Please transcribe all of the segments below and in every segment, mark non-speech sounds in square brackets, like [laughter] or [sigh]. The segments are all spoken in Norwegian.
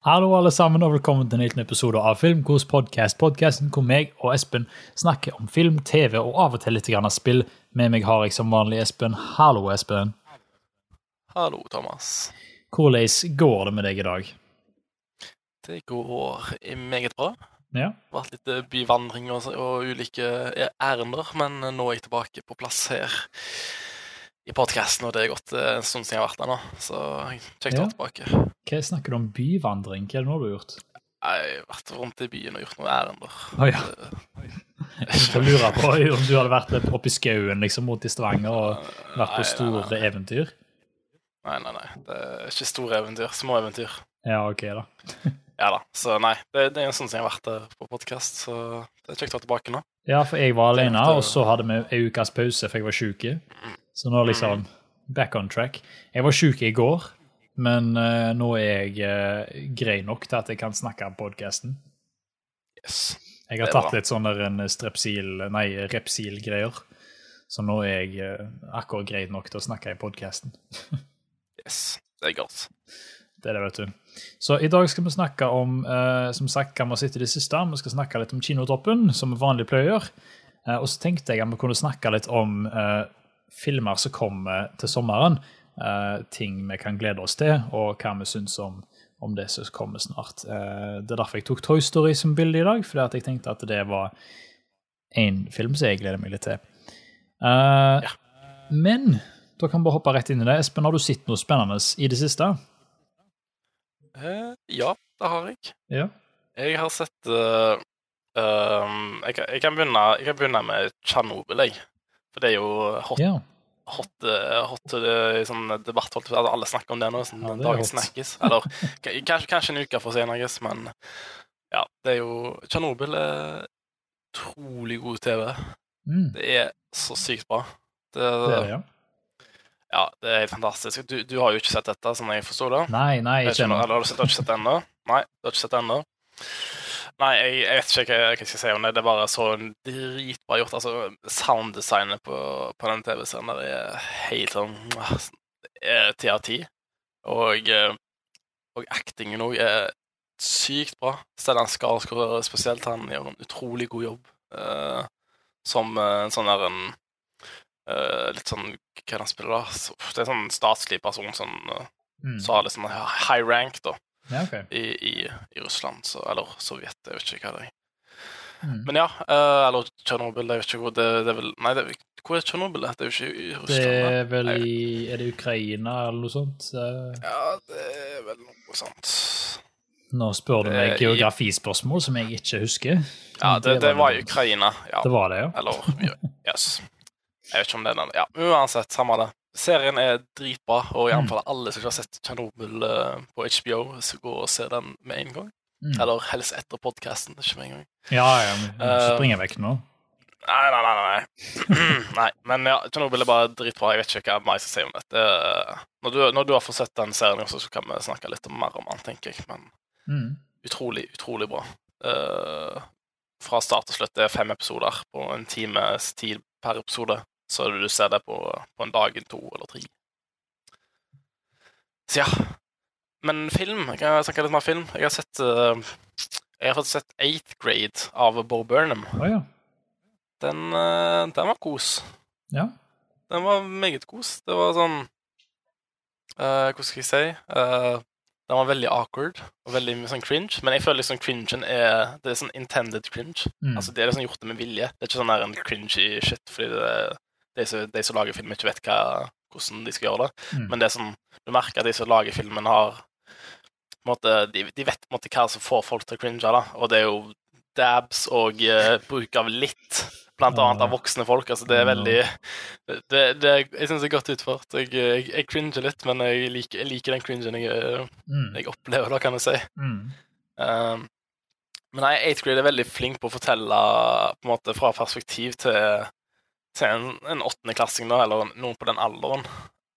Hallo, alle sammen, og velkommen til en liten episode av Filmkos podkast. Podkasten hvor meg og Espen snakker om film, TV og av og til litt grann spill. Med meg har jeg som vanlig Espen. Hallo, Espen. Hallo, Thomas. Hvordan går det med deg i dag? Det går meget bra. Ja, Det har vært litt eh, byvandring og, og ulike eh, ærender, men nå er jeg tilbake på plass her i podkasten, og det er gått eh, en stund siden jeg har vært der nå, så kjekt å Ja. være tilbake. Hva snakker du om byvandring? Hva er det nå du har gjort? Jeg har vært rundt i byen og gjort noen ærender. Oh, ja. Jeg lurer på om du hadde vært oppe i skauen liksom, mot i Stavanger og vært på Nei, store nei, eventyr. Nei, nei, nei. Det er ikke store eventyr. Små eventyr. Ja, ok, da. [laughs] Ja da. Så nei, det, det er en stund siden jeg har vært der på podkast, så det er kjekt å være tilbake nå. Ja, for jeg var alene, og så hadde vi ei ukes pause, for jeg var sjuk. Så nå liksom back on track. Jeg var sjuk i går, men uh, nå er jeg uh, grei nok til at jeg kan snakke om podkasten. Yes. Jeg har tatt litt litt sånne en strepsil, nei, repsil-greier. Så nå er jeg uh, akkurat grei nok til å snakke i podkasten. [laughs] yes. Det er godt. Det er det, vet du. Så i dag skal vi snakke om som sagt, hva vi har sett i det siste. Vi skal snakke litt om Kinotoppen, som vi vanlig pleier å gjøre. Og så tenkte jeg at vi kunne snakke litt om filmer som kommer til sommeren. Uh, ting vi kan glede oss til, og hva vi syns om, om det som kommer snart. Uh, det er derfor jeg tok Toy Story som bilde i dag, fordi at jeg tenkte at det var en film som jeg gleder meg litt til. Uh, Ja. Men da kan vi bare hoppe rett inn i det. Espen, har du sett noe spennende i det siste? Ja, det har jeg. Ja. Jeg har sett jeg, kan- jeg, kan begynne, jeg kan begynne med Tsjernobyl, jeg. For det er jo hot, ja. hot, hot, hot eh, sånn debatt. Holdt, jeg på å si, alle snakker om det nå. Sånn, Ja, det dagens snakkes. Eller [laughs] kanskje, kanskje en uke for senere, men ja. Det er jo Tsjernobyl er utrolig god TV. Mm, Det er så sykt bra. Det, det er det, ja. Ja, det er helt fantastisk. Du, du har jo ikke sett dette, sånn jeg forsto det? Nei, nei, ikke ennå. eller har du du har ikke sett det ennå? Nei, du har ikke sett det ennå? Nei, jeg, jeg vet ikke hva, jeg skal si om det. Det er bare så dritbra gjort. Altså, sounddesignet på, på den TV-serien der er helt sånn ti av ti. Og, eh, og actingen òg er sykt bra. Stellan Skarsgård spesielt, han gjør en utrolig god jobb uh, som eh, en sånn der en uh, Litt sånn Hva er det han spiller, da? Det er en sånn statslig person sånn uh, Mm. så har liksom high rank da, Ja, okay. i, i, i Russland, så, eller Sovjet, jeg vet ikke hva det er. Mm. Men ja, uh, eller Tsjernobyl, jeg vet ikke hvor det, det er vel Nei, det, hvor er Tsjernobyl? Det er jo ikke i Russland. Det er vel i Er det Ukraina eller noe sånt? Ja, det er vel noe sånt. Nå spør du meg geografispørsmål som jeg ikke husker. Ja, det, det var i Ukraina. Ja. Det var det, ja. Eller yes. Jeg vet ikke om det er den. Ja, uansett, samme det. Serien er dritbra, og jeg Mm. anbefaler alle som ikke har sett Tsjernobyl eh, på HBO, så gå og se den med en gang. Mm. Eller helst etter podkasten, ikke med en gang. Ja, ja, men springer ikke Eh, springe vekk nå. Nei, nei, nei. nei. nei [clears throat] men ja, Tjernobyl er bare dritbra. Jeg vet ikke hva jeg skal si om dette. Når du, når du har fått sett den serien, også, så kan vi snakke litt mer om den, tenker jeg. Men Mm. utrolig, utrolig bra. Eh, fra start til slutt. Det er fem episoder på en times tid per episode. Så du ser det på, på en dag, to eller tre. Så ja. Men film Jeg kan snakke litt mer film. Jeg har sett eh, Jeg har fått sett Eighth Grade av Bo Burnham. Oh, ja. Den, eh, den var kos. Ja. Den var meget kos. Det var sånn uh, Hvordan skal jeg si? uh, den var veldig awkward og veldig sånn cringe. Men jeg føler liksom cringen er Det er sånn intended cringe. Mm. Altså Det er liksom gjort det med vilje. Det er ikke sånn der en cringy shit fordi det, de, som, de som lager film, ikke vet hva, hvordan de skal gjøre det. Mm. Men det er sånn Du merker at de som lager filmen, har måte, de, de vet på en måte hva som får folk til å cringe, da. Og det er jo dabs og uh, bruk av litt, blant annet av voksne folk. Altså, det er veldig det, det, Jeg syns det er godt utført. Jeg, jeg, jeg cringer litt, men jeg liker, jeg liker den cringen jeg, Mm. jeg opplever, da, kan jeg si. Mm. Um, men nei, 8th grade er veldig flink på å fortelle på en måte fra perspektiv til, til en, en åttendeklassing, da, eller noen på den alderen.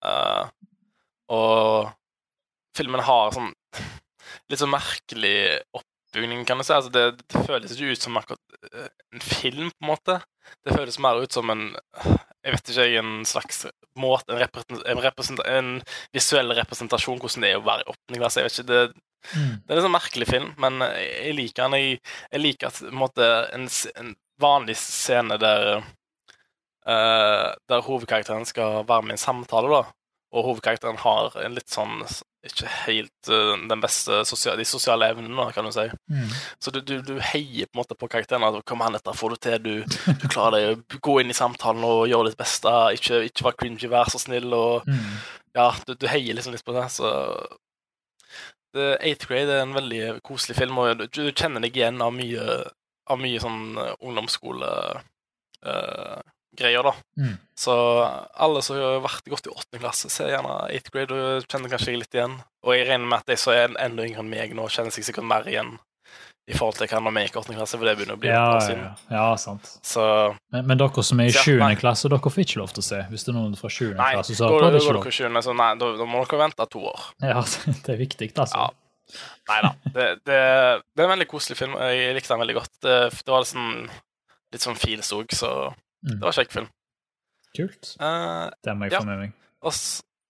Uh, og filmen har sånn litt sånn merkelig oppbygning, kan du si. Altså, det, det føles ikke ut som akkurat eh, en film, på en måte. Det føles mer ut som en jeg vet ikke, en slags måte, en, represent, en, represent, en visuell representasjon hvordan det er å være i åttende klasse. Jeg vet ikke, det, Mm. det er en sånn merkelig film, men jeg liker den. Jeg, jeg liker at en, måte, en, en vanlig scene der Der hovedkarakteren skal være med i en samtale, da, og hovedkarakteren har en litt sånn ikke helt eh, den beste sosial, de sosiale evnene, kan du si. Mm. Så du, du, du heier på en måte på karakteren. at Kom an, dette får du til. Du, du klarer deg gå inn i samtalen og gjøre ditt beste. Ikke, ikke vær cringy, vær så snill. og Mm. ja, du, du heier liksom litt på det, så The Eighth Grade er en veldig koselig film, og du, kjenner deg igjen av mye, av mye sånn ungdomsskole-greier, da. Mm. Så alle som har vært godt i åttende klasse, ser gjerne Eighth Grade og kjenner kanskje litt igjen. Og jeg regner med at de som er enda yngre enn meg nå, kjenner seg sikkert mer igjen i forhold til hva når vi gikk i åttende klasse, for det begynner å bli Ja, ja, ja. ja, sant. Så Men, men dere som er i sjuende klasse, dere får ikke lov til å se. Hvis det er noen fra sjuende klasse, så har ikke lov. i sjuende, så nei, da, da må dere vente to år. Ja, [laughs] det er viktig, altså. Ja. Nei da. Det, det, det er en veldig koselig film. Jeg likte den veldig godt. Det, det var liksom litt sånn feels òg, så Mm. det var kjekk film. Kult. Uh, Det må jeg Ja. få med meg. og,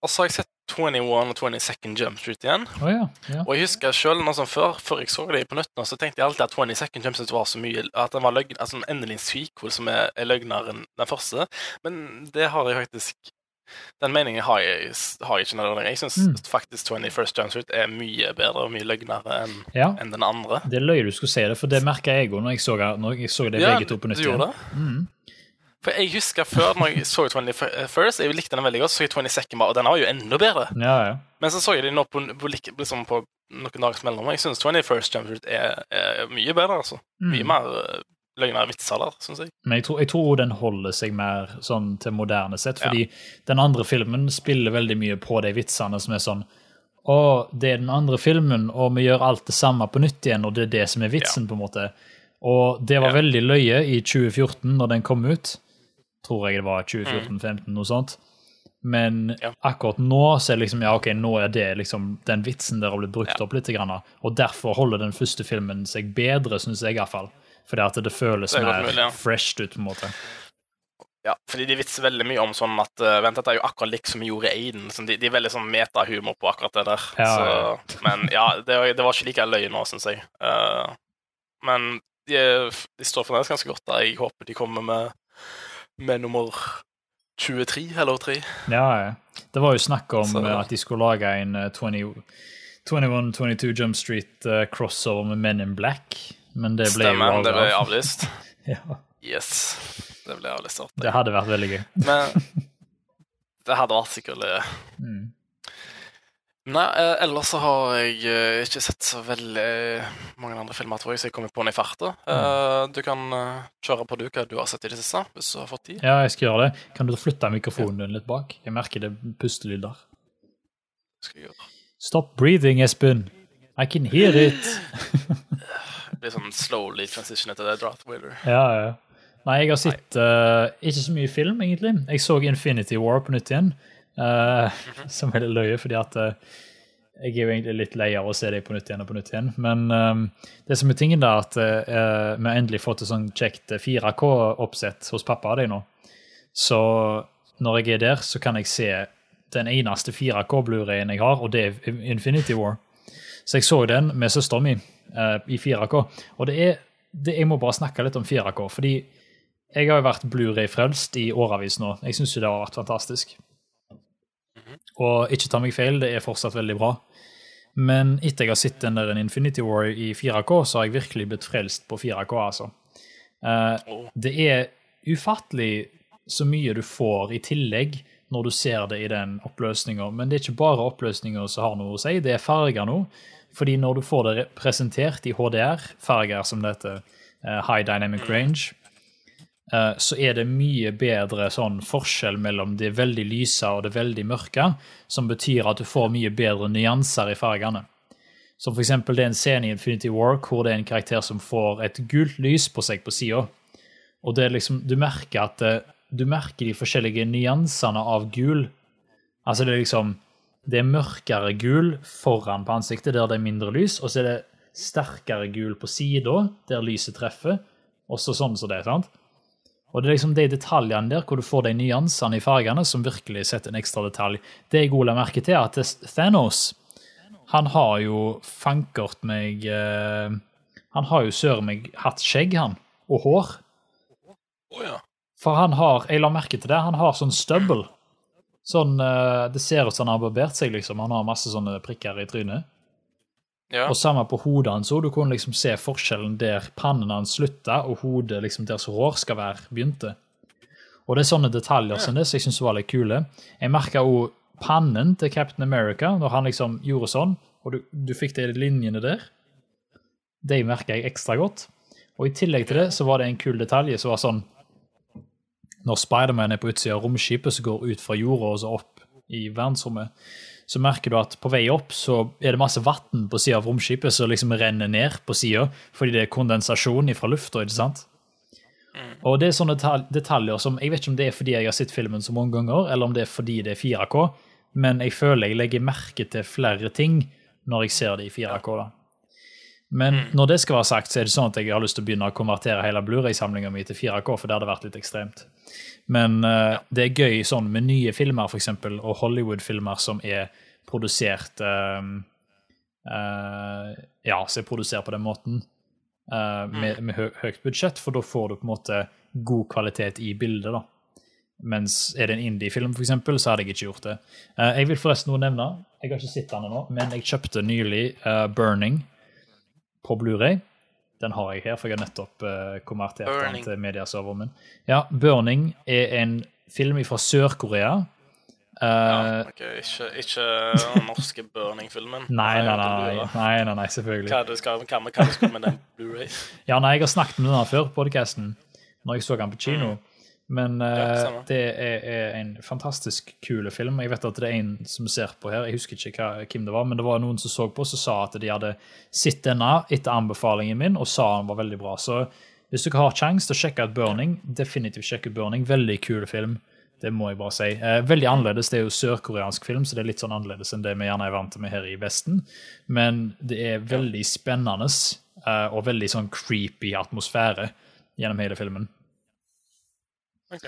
og så har jeg sett 21 og 22nd Jump Street igjen. Å ja. ja. Og jeg husker selv noe sånn før, før jeg så det på nytt, så tenkte jeg alltid at 22nd Jump Street var så mye At den var løgn, altså en endelig en sequel som er, er løgnere enn den første. Men det har jeg faktisk Den meningen har jeg, har jeg ikke nødvendigvis. Jeg syns Mm. faktisk 21st Jump Street er mye bedre og mye løgnere enn ja. en den andre. Det løy du skulle si det, for det merka jeg òg når jeg så, når jeg så det Ja, begge to på nytt du igjen. gjorde det? Mm. For jeg husker før, når jeg så 21st, jeg likte den veldig godt, så jeg 22nd bare, og den var jo enda bedre. Ja, ja. Men så så jeg den nå på, på, liksom på noen dagers mellom, og jeg syns 21st Jump er, er mye bedre, altså. Mye Mm. mer uh, løgnere vitser der, syns jeg. Men jeg tror, jeg tror den holder seg mer sånn til moderne sett, fordi den andre filmen spiller veldig mye på de vitsene som er sånn Å, det er den andre filmen, og vi gjør alt det samme på nytt igjen, og det er det som er vitsen, på en måte. Og det var Ja. veldig løye i 2014, når den kom ut. Tror jeg det var 2014-2015, noe sånt. Men Ja. akkurat nå så er det liksom, ja, ok, nå er det liksom den vitsen der har blitt brukt Ja. opp litt. Grann, og derfor holder den første filmen seg bedre, syns jeg iallfall. Fordi at det føles Det er mer mulig, ja. fresht ut, på en måte. Ja, fordi de vitser veldig mye om sånn at uh, Vent, dette er jo akkurat likt som vi gjorde Aiden. Sånn, de, de er veldig sånn metahumor på akkurat det der. Ja, så. [laughs] Men ja, det, det var ikke like løye nå, syns jeg. Uh, men de, de står fremdeles ganske godt der. Jeg håper de kommer med, med nummer 23 eller 3. Ja, ja. Det var jo snakk om Så- eh, at de skulle lage en eh, 20, 21-22 Jump Street eh, crossover med Men in Black, men det ble Stemmer, jo det ble avlyst. [laughs] Ja, Yes. Det ble avlyst. det hadde vært veldig gøy. Men [laughs] det hadde vært sikkert. Mm. Nei, eh, ellers så har jeg eh, ikke sett så veldig mange andre filmer, tror jeg, så jeg kommer på den i farta. Eh, du kan eh, kjøre på du hva du har sett i det siste, hvis du har fått tid. Ja, jeg skal gjøre det. Kan du flytte mikrofonen din litt bak? Jeg merker det er pustelyder. Skal jeg gjøre. Stop breathing, Espen. I can hear it. [laughs] [laughs] Det blir sånn slowly transition etter det Darth wheeler. Ja, ja. Nei, jeg har sett uh, ikke så mye film, egentlig. Jeg så Infinity War på nytt igjen, eh, [laughs] som er litt løye, fordi at uh, jeg er jo egentlig litt lei av å se deg på nytt igjen og på nytt igjen. Men um, det som er tingen da, at uh, vi har endelig fått et sånn kjekt 4K-oppsett hos pappa og deg nå. Så når jeg er der, så kan jeg se den eneste 4K-Blu-rayen jeg har, og det er Infinity War. Så jeg så den med søsteren min i 4K. Og det er, det, jeg må bare snakke litt om 4K, fordi jeg har jo vært Blu-ray-frelst i årevis nå. Jeg syns jo det har vært fantastisk. Og ikke ta meg feil, det er fortsatt veldig bra. Men etter jeg har sett den der Infinity War i 4K, så har jeg virkelig blitt frelst på 4K, altså. Eh, det er ufattelig så mye du får i tillegg når du ser det i den oppløsninga. Men det er ikke bare oppløsninga som har noe å si, det er farger nå. Fordi når du får det presentert i HDR-farger, som det heter, eh, High Dynamic Range, eh, så er det mye bedre sånn forskjell mellom det veldig lyse og det veldig mørke, som betyr at du får mye bedre nyanser i fargene. Som eksempel det er en scene i Infinity War hvor det er en karakter som får et gult lys på seg på sida. Og liksom, du merker at eh, du merker de forskjellige nyansene av gul. Altså det er liksom Det er mørkere gul foran på ansiktet, der det er mindre lys, og så er det sterkere gul på sida, der lyset treffer. Også sånn som det, sant? Og det er liksom de detaljene der hvor du får de nyansene i fargene som virkelig setter en ekstra detalj. Det jeg la merke til, er at Thanos han har jo fankert meg eh, Han har jo søren meg hatt skjegg, han. Og hår. Oh, ja. For han har Jeg la merke til det. Han har sånn stubble. Sånn eh, Det ser ut som han har barbert seg, liksom. Han har masse sånne prikker i trynet. Ja. Og samme på hodet hans òg. Du kunne liksom se forskjellen der pannen hans slutta, og hodet liksom der som hår skal være, begynte. Og det er sånne detaljer som det som jeg syns var litt kule. Jeg merka òg pannen til Captain America når han liksom gjorde sånn, og du, du fikk de linjene der. De merka jeg ekstra godt. Og i tillegg til det så var det en kul detalj som var sånn Når Spiderman er på utsida av romskipet som går ut fra jorda og så opp i verdensrommet, så merker du at på vei opp så er det masse vann på sida av romskipet som liksom renner ned på sida fordi det er kondensasjon fra lufta, ikke sant? Og det er sånne detaljer som Jeg vet ikke om det er fordi jeg har sett filmen så mange ganger, eller om det er fordi det er 4K, men jeg føler jeg legger merke til flere ting når jeg ser det i 4K. da. Men når det skal være sagt, så er det sånn at jeg har lyst til å begynne å konvertere hele Blu-ray-samlinga mi til 4K, for det hadde vært litt ekstremt. Men eh, det er gøy sånn med nye filmer, for eksempel, og Hollywood-filmer som er produsert eh, uh, Ja, som er produsert på den måten, eh, med, med hø høyt budsjett, for da får du på en måte god kvalitet i bildet, da. Mens er det en indie-film, for eksempel, så hadde jeg ikke gjort det. Jeg vil forresten noe nevne, jeg har ikke sett den ennå, men jeg kjøpte nylig Burning på Blu-ray. Den har jeg her, for jeg har nettopp uh, konvertert Burning. den til mediaserveren min. Ja, Burning er en film fra Sør-Korea. Uh, ja. okay. Ikke, ikke den norske Burning-filmen. [laughs] nei, nei, nei, nei, nei, selvfølgelig. Hva skal, hva, hva skal med den Blu-ray? Ja, nei, jeg har snakket med den før, podcasten, når jeg så den på kino. Men uh, det er, er en fantastisk kul film. Jeg vet at det er en som ser på her, jeg husker ikke hva, hvem det var, men det var noen som så på, og sa at de hadde sett denne etter anbefalingen min, og sa den var veldig bra. Så hvis dere har sjanse til å sjekke ut Burning, definitivt sjekk ut Burning. Veldig kul film. Det må jeg bare si. Eh, veldig annerledes. Det er jo sørkoreansk film, så det er litt sånn annerledes enn det vi gjerne er vant med her i Vesten. Men det er veldig spennende eh, og veldig sånn creepy atmosfære gjennom hele filmen. Ok.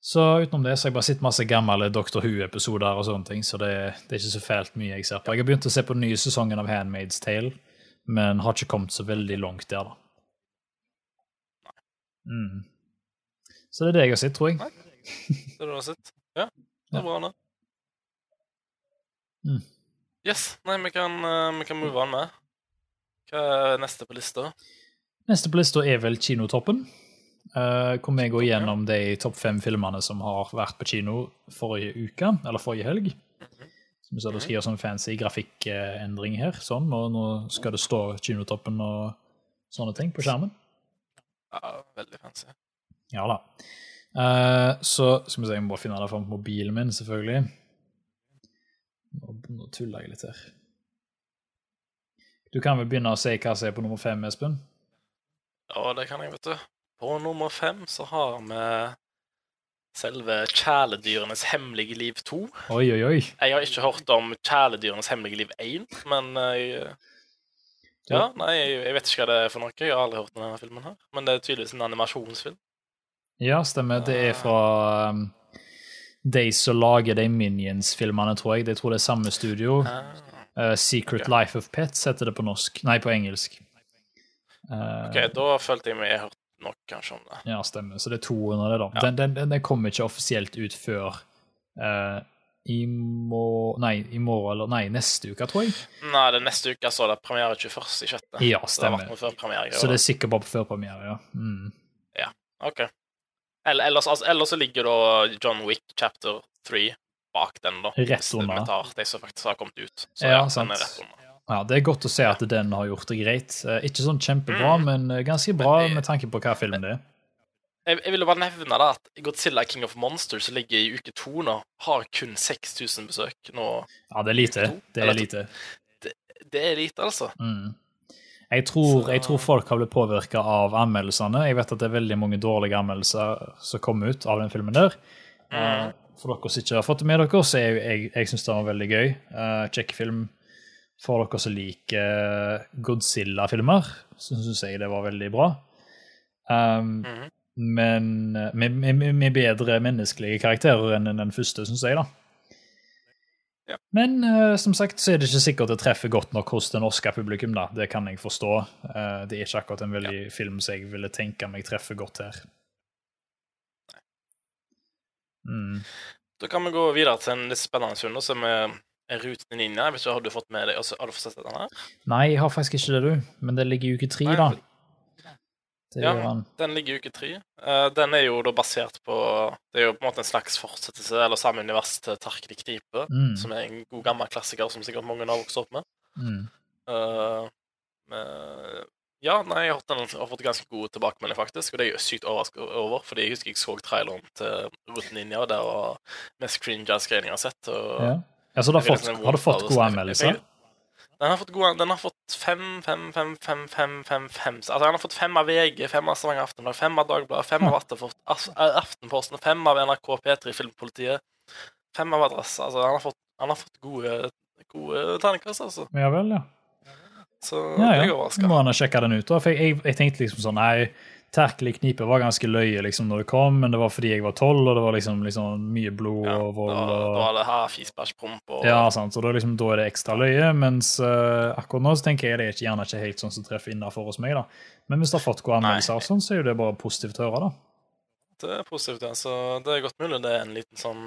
Så utenom det så har jeg bare sett masse gamle Doctor Who-episoder og sånne ting, så det, det er ikke så fælt mye jeg ser på. Jeg har begynt å se på den nye sesongen av Handmaid's Tale, men har ikke kommet så veldig langt der, da. Mm. Så det er det jeg har sett, tror jeg. Det du har sett? Ja, det er bra, det. Mm. Yes. Nei, vi kan, eh, vi kan move on med. Hva er neste på lista? Neste på lista er vel Kinotoppen. Uh, hvor vi går gjennom de topp fem filmene som har vært på kino forrige uke, eller forrige helg. Så vi sa det skal gjøre sånn fancy grafikkendring her, sånn, og nå skal det stå Kinotoppen og sånne ting på skjermen. Ja, veldig fancy. Ja da. Uh, så skal vi se, jeg må bare finne det fram på mobilen min, selvfølgelig. Nå, nå tuller jeg litt her. Du kan vel begynne å si hva som er på nummer fem, Espen? Ja, det kan jeg, vet du. På nummer fem så har vi selve Kjæledyrenes hemmelige liv 2. Oi, oi, oi. Jeg har ikke hørt om Kjæledyrenes hemmelige liv 1, men jeg, Ja, nei, jeg, vet ikke hva det er for noe. Jeg har aldri hørt om denne filmen her. Men det er tydeligvis en animasjonsfilm. Ja, stemmer. Det er fra um, de som lager de Minions-filmene, tror jeg. De tror det er samme studio. Eh, Secret okay. Life of Pets heter det på norsk. Nei, på engelsk. Uh, ok, da følte jeg meg jeg nok kanskje om det. Ja, stemmer. Så det er 200, det, da. Ja. Den, den, den, den kommer ikke offisielt ut før uh, i, må, nei, i morgen eller Nei, neste uke, tror jeg. Nei, det er neste uke så er det premiere 21. i sjette. Ja, Så det stemmer. premiere. Så det er sikkert bare på førpremiere, ja. Mm. Ok. Eller, ellers, altså, ellers så ligger da John Wick chapter 3 bak den, da. Rett Hvis under. vi tar de som faktisk har kommet ut. Så Ja, ja, sant. den er rett under. Ja, Det er godt å se at den har gjort det greit. Eh, Ikke sånn kjempebra, Mm. men eh, ganske bra det- med tanke på hva film det er. Jeg, jeg ville bare nevne da at Godzilla King of Monsters, som ligger i uke to nå, har kun 6000 besøk nå. Ja, det er lite. Det er lite. Det er lite, altså. Mm. Jeg, tror, jeg tror folk har blitt påvirka av anmeldelsene. Jeg vet at det er veldig mange dårlige anmeldelser som kom ut av den filmen der. Mm. For dere som ikke har fått det med dere, så er jeg, jeg, jeg syns den var veldig gøy. Uh, Kjekk film. For dere som liker Godzilla-filmer, så syns jeg det var veldig bra. Um, Mhm. men eh, med, med, med bedre menneskelige karakterer enn den første, syns jeg, da. Ja. Men uh, som sagt så er det ikke sikkert det treffer godt nok hos det norske publikum. da. Det kan jeg forstå. Uh, det er ikke akkurat en veldig film som jeg ville tenke meg treffer godt her. Mm. Da kan vi gå videre til en litt spennende film, som er Ruten vet ikke, Har du fått med deg, altså, har du fått sett den her? Nei, jeg har faktisk ikke det, du. Men det ligger i uke tre, da. Det Ja. Den ligger i uke tre. Uh, den er jo da basert på Det er jo på en måte en slags fortsettelse, eller samme univers til Tarknik knipe, Mm. som er en god gammel klassiker som sikkert mange har vokst opp med. Mm. Uh, men, ja, nei, jeg har, fått ganske god tilbakemelding, faktisk, og det er jeg sykt overrasket over, fordi jeg husker jeg så traileren til Ruten Ninja, det var mest cringe-greiene jeg har sett. Og Ja. Ja, så har, jeg fått, har du fått gode anmeldelser? Den har fått, gode, den har fått fem, fem, fem, fem, fem, fem, fem Altså, den har fått fem av VG, fem av Stavanger Aftenblad, fem av Dagbladet, fem av Aftenposten, fem av NRK P3 Filmpolitiet, fem av Adresse. Altså, han har fått, han har fått gode, gode terningkast, altså. Ja vel, ja. Så Ja, det er ja. overraska. Må han sjekke den ut, da? For jeg, jeg tenkte liksom sånn Nei, Terkelig knipe var ganske løye liksom når det kom, men det var fordi jeg var tolv, og det var liksom, liksom mye blod Ja, og da, vold da og var det her fisebæsjpromp og Ja, sant. Så da, liksom, da er det ekstra løye. Mens uh, akkurat nå så tenker jeg det er ikke, gjerne ikke helt sånn som treffer innafor hos meg. da. Men hvis det har fått gode anmeldelser, og sånn, så er jo det bare positivt å høre. da. Det er positivt, ja. Så det er godt mulig det er en liten sånn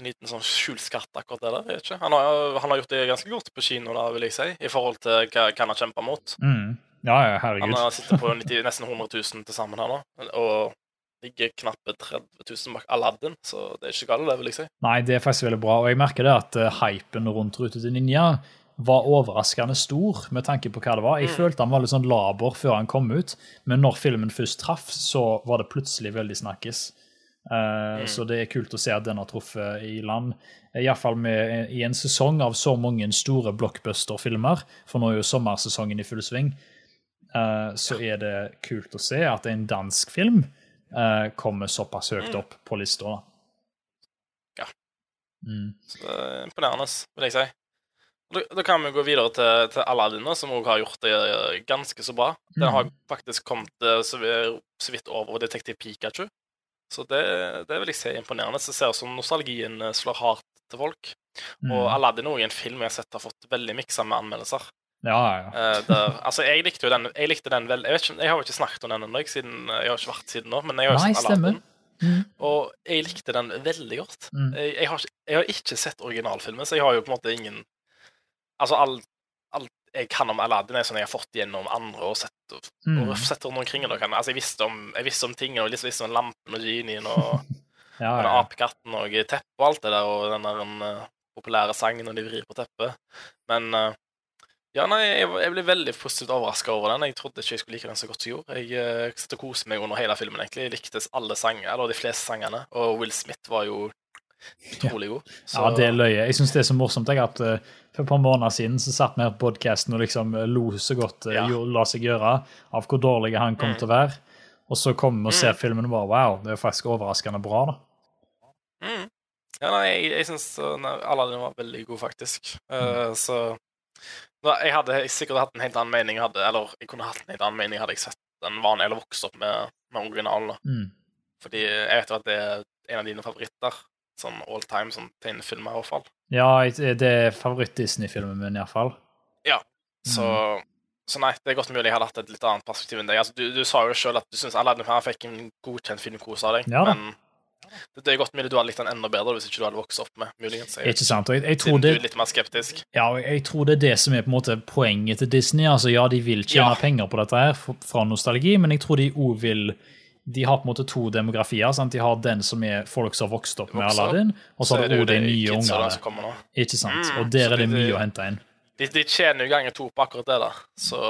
En liten sånn skjult skatt, akkurat det der. Jeg. Han har, han har gjort det ganske godt på kino, da, vil jeg si, i forhold til hva, hva han har kjempa mot. Mm. Ja, ja, Han herregud. har sittet på 90, nesten 100 000 til sammen her nå, og ligger knappe 30 000 bak Aladdin, så det er ikke galt, det, vil jeg si. Nei, det er faktisk veldig bra. Og jeg merker det at eh, hypen rundt Rute til Ninja var overraskende stor med tanke på hva det var. Jeg Mm. følte han var litt sånn laber før han kom ut, men når filmen først traff, så var det plutselig veldig snakkes. Uh, Mm. Så det er kult å se at den har truffet i land. Iallfall i en sesong av så mange store blockbuster-filmer, for nå er jo sommersesongen i full sving, eh, så er det kult å se at en dansk film uh, kommer såpass høyt Mm. opp på lista. Ja. Mm. Er imponerende, vil jeg si. Da, da kan vi gå videre til, til Aladdin, som òg har gjort det eh, ganske så bra. Den har Mhm. faktisk kommet eh, så, vi- så vidt over Detektiv Pikachu. Så det, det vil jeg si er imponerende. Det ser ut som nostalgien eh, slår hardt til folk. Mm. Og Aladdin er en film jeg har sett har fått veldig miksa med anmeldelser. Ja, ja. Eh, der, altså, jeg likte jo den Jeg likte den vel Jeg, vet ikke, jeg har jo ikke snakket om den ennå, siden- jeg har ikke vært siden nå, men jeg har jo Nei, sett. Aladdin. Mm. Og jeg likte den veldig godt. Mm. Jeg, jeg, har jeg har ikke sett originalfilmen, så jeg har jo på en måte ingen Altså, alt all jeg kan om Aladdin, er sånn jeg har fått gjennom andre og sett, og, Mm. og sett rundt omkring. Kan, altså, jeg visste om, jeg visste om tingene, og jeg visste om lampen og genien og [laughs] Ja, ja. apekatten og teppet og alt det der, og den der den, uh, populære sangen når de vrir på teppet. Men eh, ja, nei, jeg, jeg ble veldig positivt overraska over den. Jeg trodde ikke jeg skulle like den så godt som jeg gjorde. Jeg uh, koste meg under hele filmen, egentlig. Jeg likte alle sanger, eller de fleste sangene, og Will Smith var jo utrolig god. Så, ja, det er løye. Jeg syns det er så morsomt jeg, at uh, for et par måneder siden så satt vi her på podkasten og liksom eh, lo så godt uh, Ja. la seg gjøre av hvor dårlig han kom Mm. til å være. Og så kommer vi og ser Mm. filmen og bare wow, det er faktisk overraskende bra, da. Mm. Ja, nei, jeg, jeg syns Aladdin var veldig god, faktisk. Eh, så Jeg hadde sikkert hatt en helt annen mening, hadde, eller jeg kunne hatt en helt annen mening hadde jeg sett den vanlige, eller vokst opp med, med originalen. Mm. Fordi jeg vet jo at det er en av dine favoritter. Sånn all time, sånn tegnefilmer, i hvert fall. Ja, det er favoritt-Disney-filmen min, iallfall. Så, Mm. så nei, det er godt mulig jeg hadde hatt et litt annet perspektiv enn deg. Altså, du, du sa jo sjøl at du syns Aladdin her fikk en godkjent filmkose av deg, Ja men det, det er godt mulig du hadde likt den enda bedre hvis ikke du hadde vokst opp med, muligens. Jeg, Ikke sant? Og jeg, jeg, tror siden du det, er litt mer skeptisk. ja, jeg tror det er det som er på en måte poenget til Disney. Altså, Ja, de vil tjene Ja. penger på dette her fra nostalgi, men jeg tror de òg vil De har på en måte to demografier. sant? De har den som er folk som har vokst opp med Aladdin, og så har du òg de nye ungene. Ikke sant? Mm, Og der er det de, mye å hente inn. De, de tjener jo ganger to på akkurat det der. Så,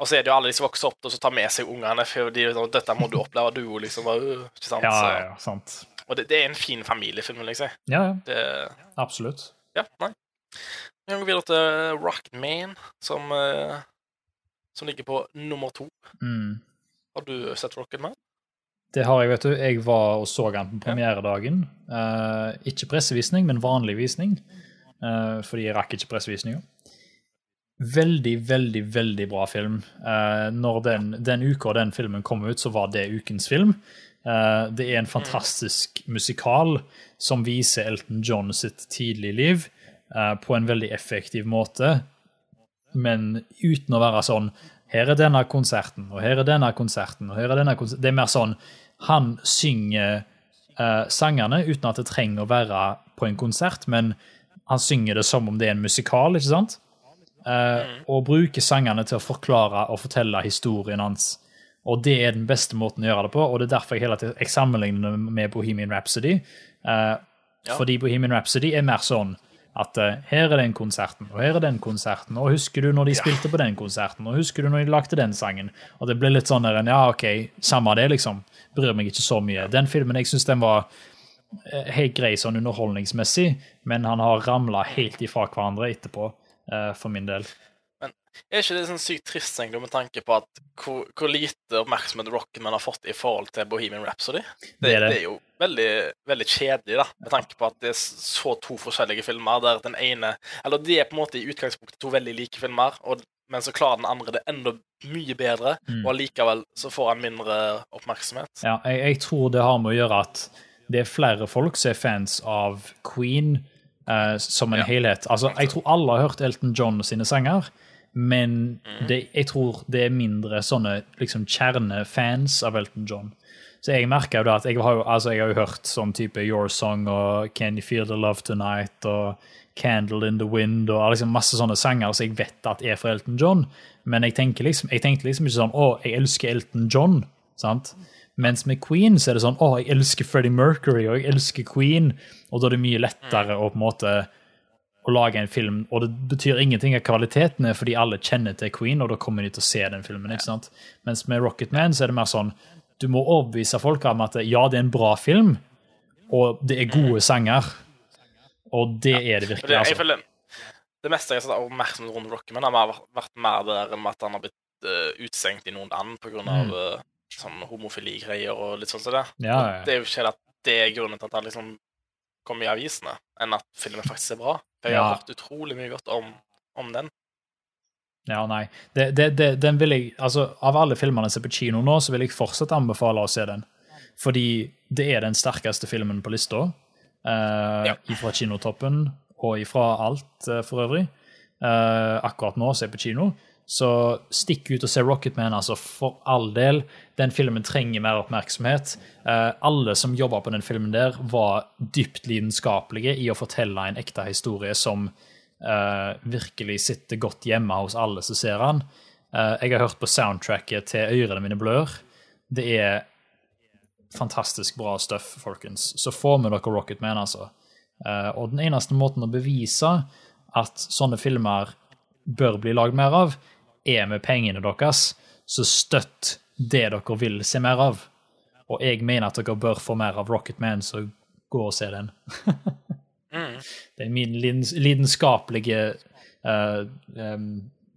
og så er det jo alle de som vokser opp og så tar med seg ungene. For de, dette må du oppleve, du òg, liksom. øh, Ikke sant? Så, ja, ja, sant. Og det, det er en fin familiefilm, vil jeg si. Ja, ja, Det, absolutt. ja, nei. Vi kan gå videre til Rockman, som, eh, som ligger på nummer to. Mm. Har du sett Rocketman? Det har jeg, vet du. Jeg var og så den på premieredagen. Uh, ikke pressevisning, men vanlig visning. uh, fordi jeg rakk ikke pressevisninga. veldig, veldig veldig bra film. Uh, når den, den uka den filmen kom ut, så var det ukens film. Uh, det er en fantastisk musikal som viser Elton John sitt tidlige liv uh, på en veldig effektiv måte, men uten å være sånn Her er denne konserten, og her er denne konserten, og her er denne konserten. Det er mer sånn Han synger sangene uten at det trenger å være på en konsert, men han synger det som om det er en musikal, ikke sant? Og bruker sangene til å forklare og fortelle historien hans. Og det er den beste måten å gjøre det på, og det er derfor jeg hele tiden jeg sammenligner det med Bohemian Rhapsody. Uh, ja. Fordi Bohemian Rhapsody er mer sånn at uh, her er den konserten, og her er den konserten, og husker du når de spilte på den konserten, og husker du når de lagde den sangen? Og det blir litt sånn der, ja, OK, samme det, liksom. Bryr meg ikke så mye. Den filmen, jeg syns den var helt grei sånn underholdningsmessig, men han har ramla helt ifra hverandre etterpå. uh, for min del. Men er ikke det sånn sykt trist egentlig med tanke på at hvor, hvor lite oppmerksomhet Rockman har fått i forhold til Bohemian Rhapsody? Det, det, er, det. det er, jo veldig, veldig kjedelig, da, med tanke på at det er så to forskjellige filmer der den ene Eller det er på en måte i utgangspunktet to veldig like filmer, og, men så klarer den andre det enda mye bedre, mm. og allikevel så får han mindre oppmerksomhet. Ja, jeg, jeg tror det har med å gjøre at det er flere folk som er fans av Queen uh, som en ja. helhet. Altså, jeg tror alle har hørt Elton John sine sanger, men mm. det, jeg tror det er mindre sånne liksom, kjernefans av Elton John. Så jeg merker jo da at jeg har jo, altså, jeg har jo hørt sånn type Your Song og Can You Feel The Love Tonight og Candle in the Wind og liksom masse sånne sanger som jeg vet at er fra Elton John. Men jeg, tenker liksom, jeg tenkte liksom ikke sånn Å, jeg elsker Elton John. sant? Mens med Queen så er det sånn Å, jeg elsker Freddie Mercury og jeg elsker Queen. Og da er det mye lettere å på en måte å lage en film, og det betyr ingenting av kvaliteten er fordi alle kjenner til Queen, og da kommer de til å se den filmen. ikke sant? Mens med Rocket Man så er det mer sånn du må overbevise folk om at ja, det er en bra film, og det er gode sanger. Og det ja. er det virkelig. Det, altså. det meste jeg har sett oppmerksomhet rundt Rocketman, har vært mer der med at han har blitt uh, utestengt i noen land pga. Mm. Uh, sånn homofiligreier og litt sånn som det. Ja, ja. Det er jo ikke at det er grunnen til at han liksom kom i avisene, enn at filmen faktisk er bra. For jeg har hørt utrolig mye godt om, om den. Ja, nei. Det, det, det, den vil jeg, altså, av alle filmene jeg ser på kino nå, så vil jeg fortsatt anbefale å se den. Fordi det er den sterkeste filmen på lista. Uh, ja. Fra kinotoppen og ifra alt, uh, for øvrig. Uh, akkurat nå så er jeg på kino. Så stikk ut og se Rocketman, altså, for all del. Den filmen trenger mer oppmerksomhet. Eh, alle som jobba på den filmen der, var dypt lidenskapelige i å fortelle en ekte historie som eh, virkelig sitter godt hjemme hos alle som ser den. Eh, jeg har hørt på soundtracket til 'Ørene mine blør'. Det er fantastisk bra stuff, folkens. Så få med dere Rocketman, altså. og den eneste måten å bevise at sånne filmer bør bli lagd mer av, er med pengene deres, så støtt det dere vil se mer av. Og jeg mener at dere bør få mer av Rocket Man, så gå og se den. [laughs] mm. Det er min lidenskapelige uh, um,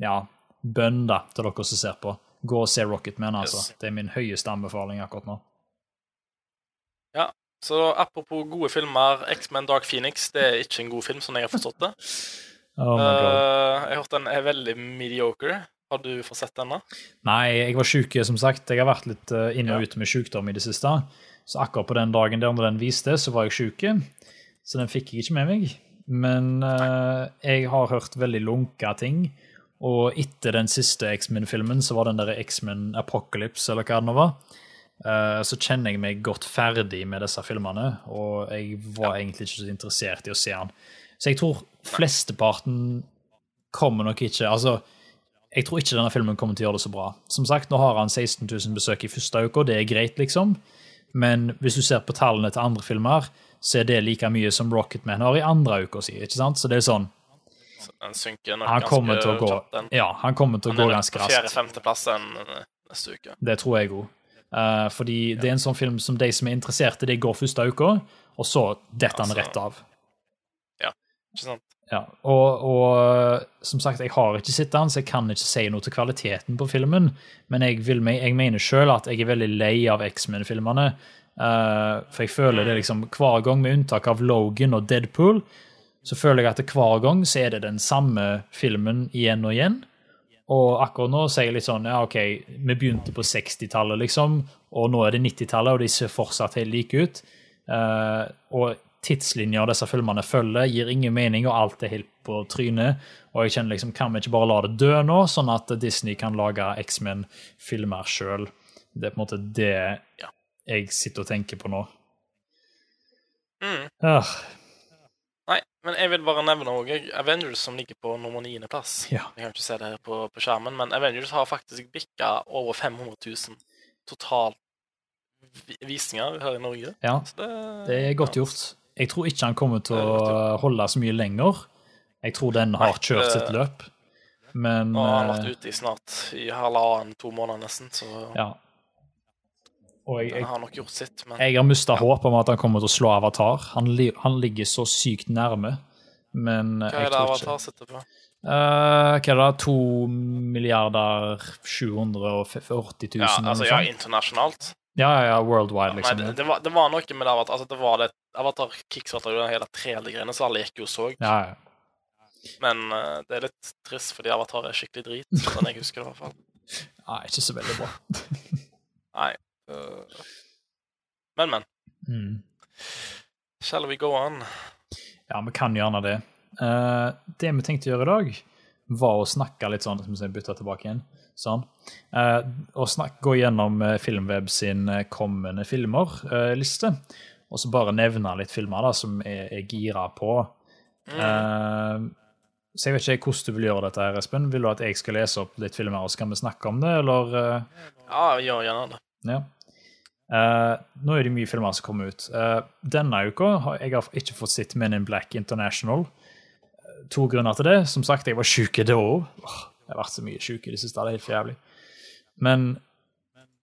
ja, bønn da, til dere som ser på. Gå og se Rocket Man, altså. Yes. Det er min høyeste anbefaling akkurat nå. Ja, så apropos gode filmer, X-Men Dark Phoenix det er ikke en god film, sånn jeg har forstått det. [laughs] oh uh, jeg har hørt den er veldig mediocre. Har du fått sett denne? Nei, jeg var sjuk, som sagt. Jeg har vært litt inne inn og ut med sykdom i det siste. Så akkurat på den dagen der den viste, så var jeg sjuk. Så den fikk jeg ikke med meg. Men uh, jeg har hørt veldig lunka ting. Og etter den siste X-Men-filmen, så var den der X-Men Apocalypse, eller hva det nå var, uh, så kjenner jeg meg godt ferdig med disse filmene. Og jeg var ja. egentlig ikke så interessert i å se den. Så jeg tror flesteparten kommer nok ikke Altså, jeg tror ikke denne filmen kommer til å gjøre det så bra. Som sagt, Nå har han 16 000 besøk i første uke, og det er greit, liksom. Men hvis du ser på tallene til andre filmer, så er det like mye som Rocketman har i andre uka si. ikke sant? Så det er sånn Han synker nok han kommer til å gå, kjapt, Ja, han kommer til å gå ganske raskt. Fjerde-femteplass neste uke. Det tror jeg òg. Uh, eh, fordi ja. det er en sånn film som de som er interessert i det, går første uka, og så detter han altså, rett av. Ja, ikke sant. Ja, og, og, som sagt, jeg har ikke sett den, så jeg kan ikke si noe til kvaliteten på filmen. Men jeg, vil, jeg mener sjøl at jeg er veldig lei av X-Men-filmene. Uh, for jeg føler det liksom hver gang, med unntak av Logan og Deadpool, så føler jeg at hver gang så er det den samme filmen igjen og igjen. Og akkurat nå så er jeg litt sånn Ja, OK, vi begynte på 60-tallet, liksom, og nå er det 90-tallet, og de ser fortsatt helt like ut. Uh, og tidslinja disse filmene følger, gir ingen mening, og alt er helt på trynet. Og jeg kjenner liksom, kan vi ikke bare la det dø nå, sånn at Disney kan lage X-Men-filmer sjøl? Det er på en måte det Ja. jeg sitter og tenker på nå. Mm. Ah, Nei, men jeg vil bare nevne også Avengers som ligger på nummer niendeplass. ja. Jeg kan ikke se det her på, på skjermen, men Avengers har faktisk bikka over 500 000 total visninger her i Norge. ja, det, det er godt gjort. Jeg tror ikke han kommer til å holde så mye lenger. Jeg tror den har kjørt sitt løp. Men Nå har han eh, vært ute i snart i halvannen, to måneder nesten, så ja. Og jeg, den har nok gjort sitt. Men jeg har mista håp om at han kommer til å slå Avatar. Han, han ligger så sykt nærme. Men hva er det Avatar sitter på? Uh, Hva er det? 2 milliarder 780 000? Ja, altså, ja, internasjonalt. Ja, ja, ja, worldwide, Nei, liksom. det, det, var, det var noe med det Avatar. Altså, det var det Avatar kickstarter jo den hele 3D-greiene, så alle gikk jo og så. Ja, ja. Men uh, det er litt trist, fordi Avatar er skikkelig drit. [laughs] Sånn jeg husker det, i hvert fall. Nei, ikke så veldig bra. [laughs] Nei. Uh, Men, men. Mm. Shall we go on? Ja, vi kan gjerne det. Uh, det vi tenkte å gjøre i dag, var å snakke litt sånn, som vi bytter tilbake igjen, sånn. Eh, og snakk, gå gjennom eh, Filmweb sin eh, kommende filmer-liste, og så bare nevne litt filmer da, som jeg er gira på. Eh, så jeg vet ikke hvordan du vil gjøre dette, her, Espen. Vil du at jeg skal lese opp litt filmer, og så kan vi snakke om det, eller? eh? Ja, gjør gjerne det. Ja. Eh, nå er det mye filmer som kommer ut. Eh, denne uka har jeg har ikke fått sett Men in Black International. Eh, To grunner til det. Som sagt, jeg var sjuk da òg. Jeg har vært så mye sjuk i det siste. Det er helt for jævlig. Men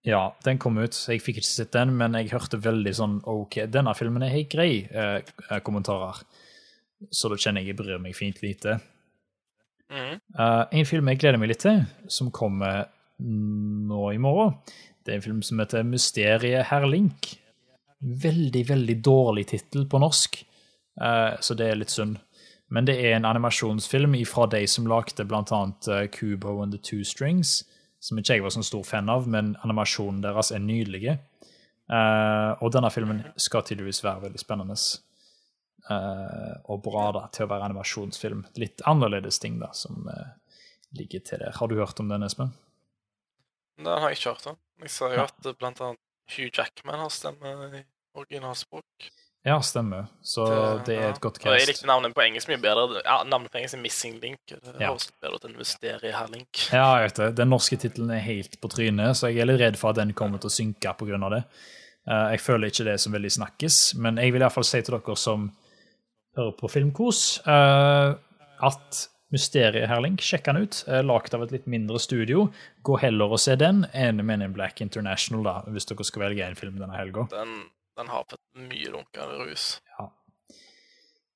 ja, den kom ut. Jeg fikk ikke sett den, men jeg hørte veldig sånn OK, denne filmen er helt grei, eh, eh, kommentarer. Så da kjenner jeg jeg bryr meg fint lite. Eh, en film jeg gleder meg litt til, som kommer nå i morgen, det er en film som heter 'Mysteriet herr Link'. Veldig, veldig dårlig tittel på norsk, uh, så det er litt synd. Men det er en animasjonsfilm fra de som lagde bl.a. Kubo and the Two Strings, som ikke jeg var så stor fan av, men animasjonen deres er nydelige. Uh, og denne filmen skal tydeligvis være veldig spennende. Uh, og bra da, til å være animasjonsfilm. Litt annerledes ting da, som uh, ligger til der. Har du hørt om den, Espen? Den har jeg ikke hørt om. Jeg ser jo Ja. at eh, blant annet Hugh Jackman har stemme i originalspråk. Ja, stemmer. Så det er et godt Og jeg likte navnet på engelsk mye bedre. Ja, Navnet på engelsk er Missing Link. Det Ja. høres bedre ut enn Mysteriet her Link. Ja, jeg vet det. Den norske tittelen er helt på trynet, så jeg er litt redd for at den kommer til å synke pga. det. Eh, Jeg føler ikke det som veldig snakkes, men jeg vil iallfall si til dere som hører på Filmkos, eh, at Mysteriet Herlink, sjekk den ut. Eh, Lagd av et litt mindre studio. Gå heller og se den enn Men in Black International, da, hvis dere skal velge en film denne helga. Den, den har fått mye runkere rus. Ja.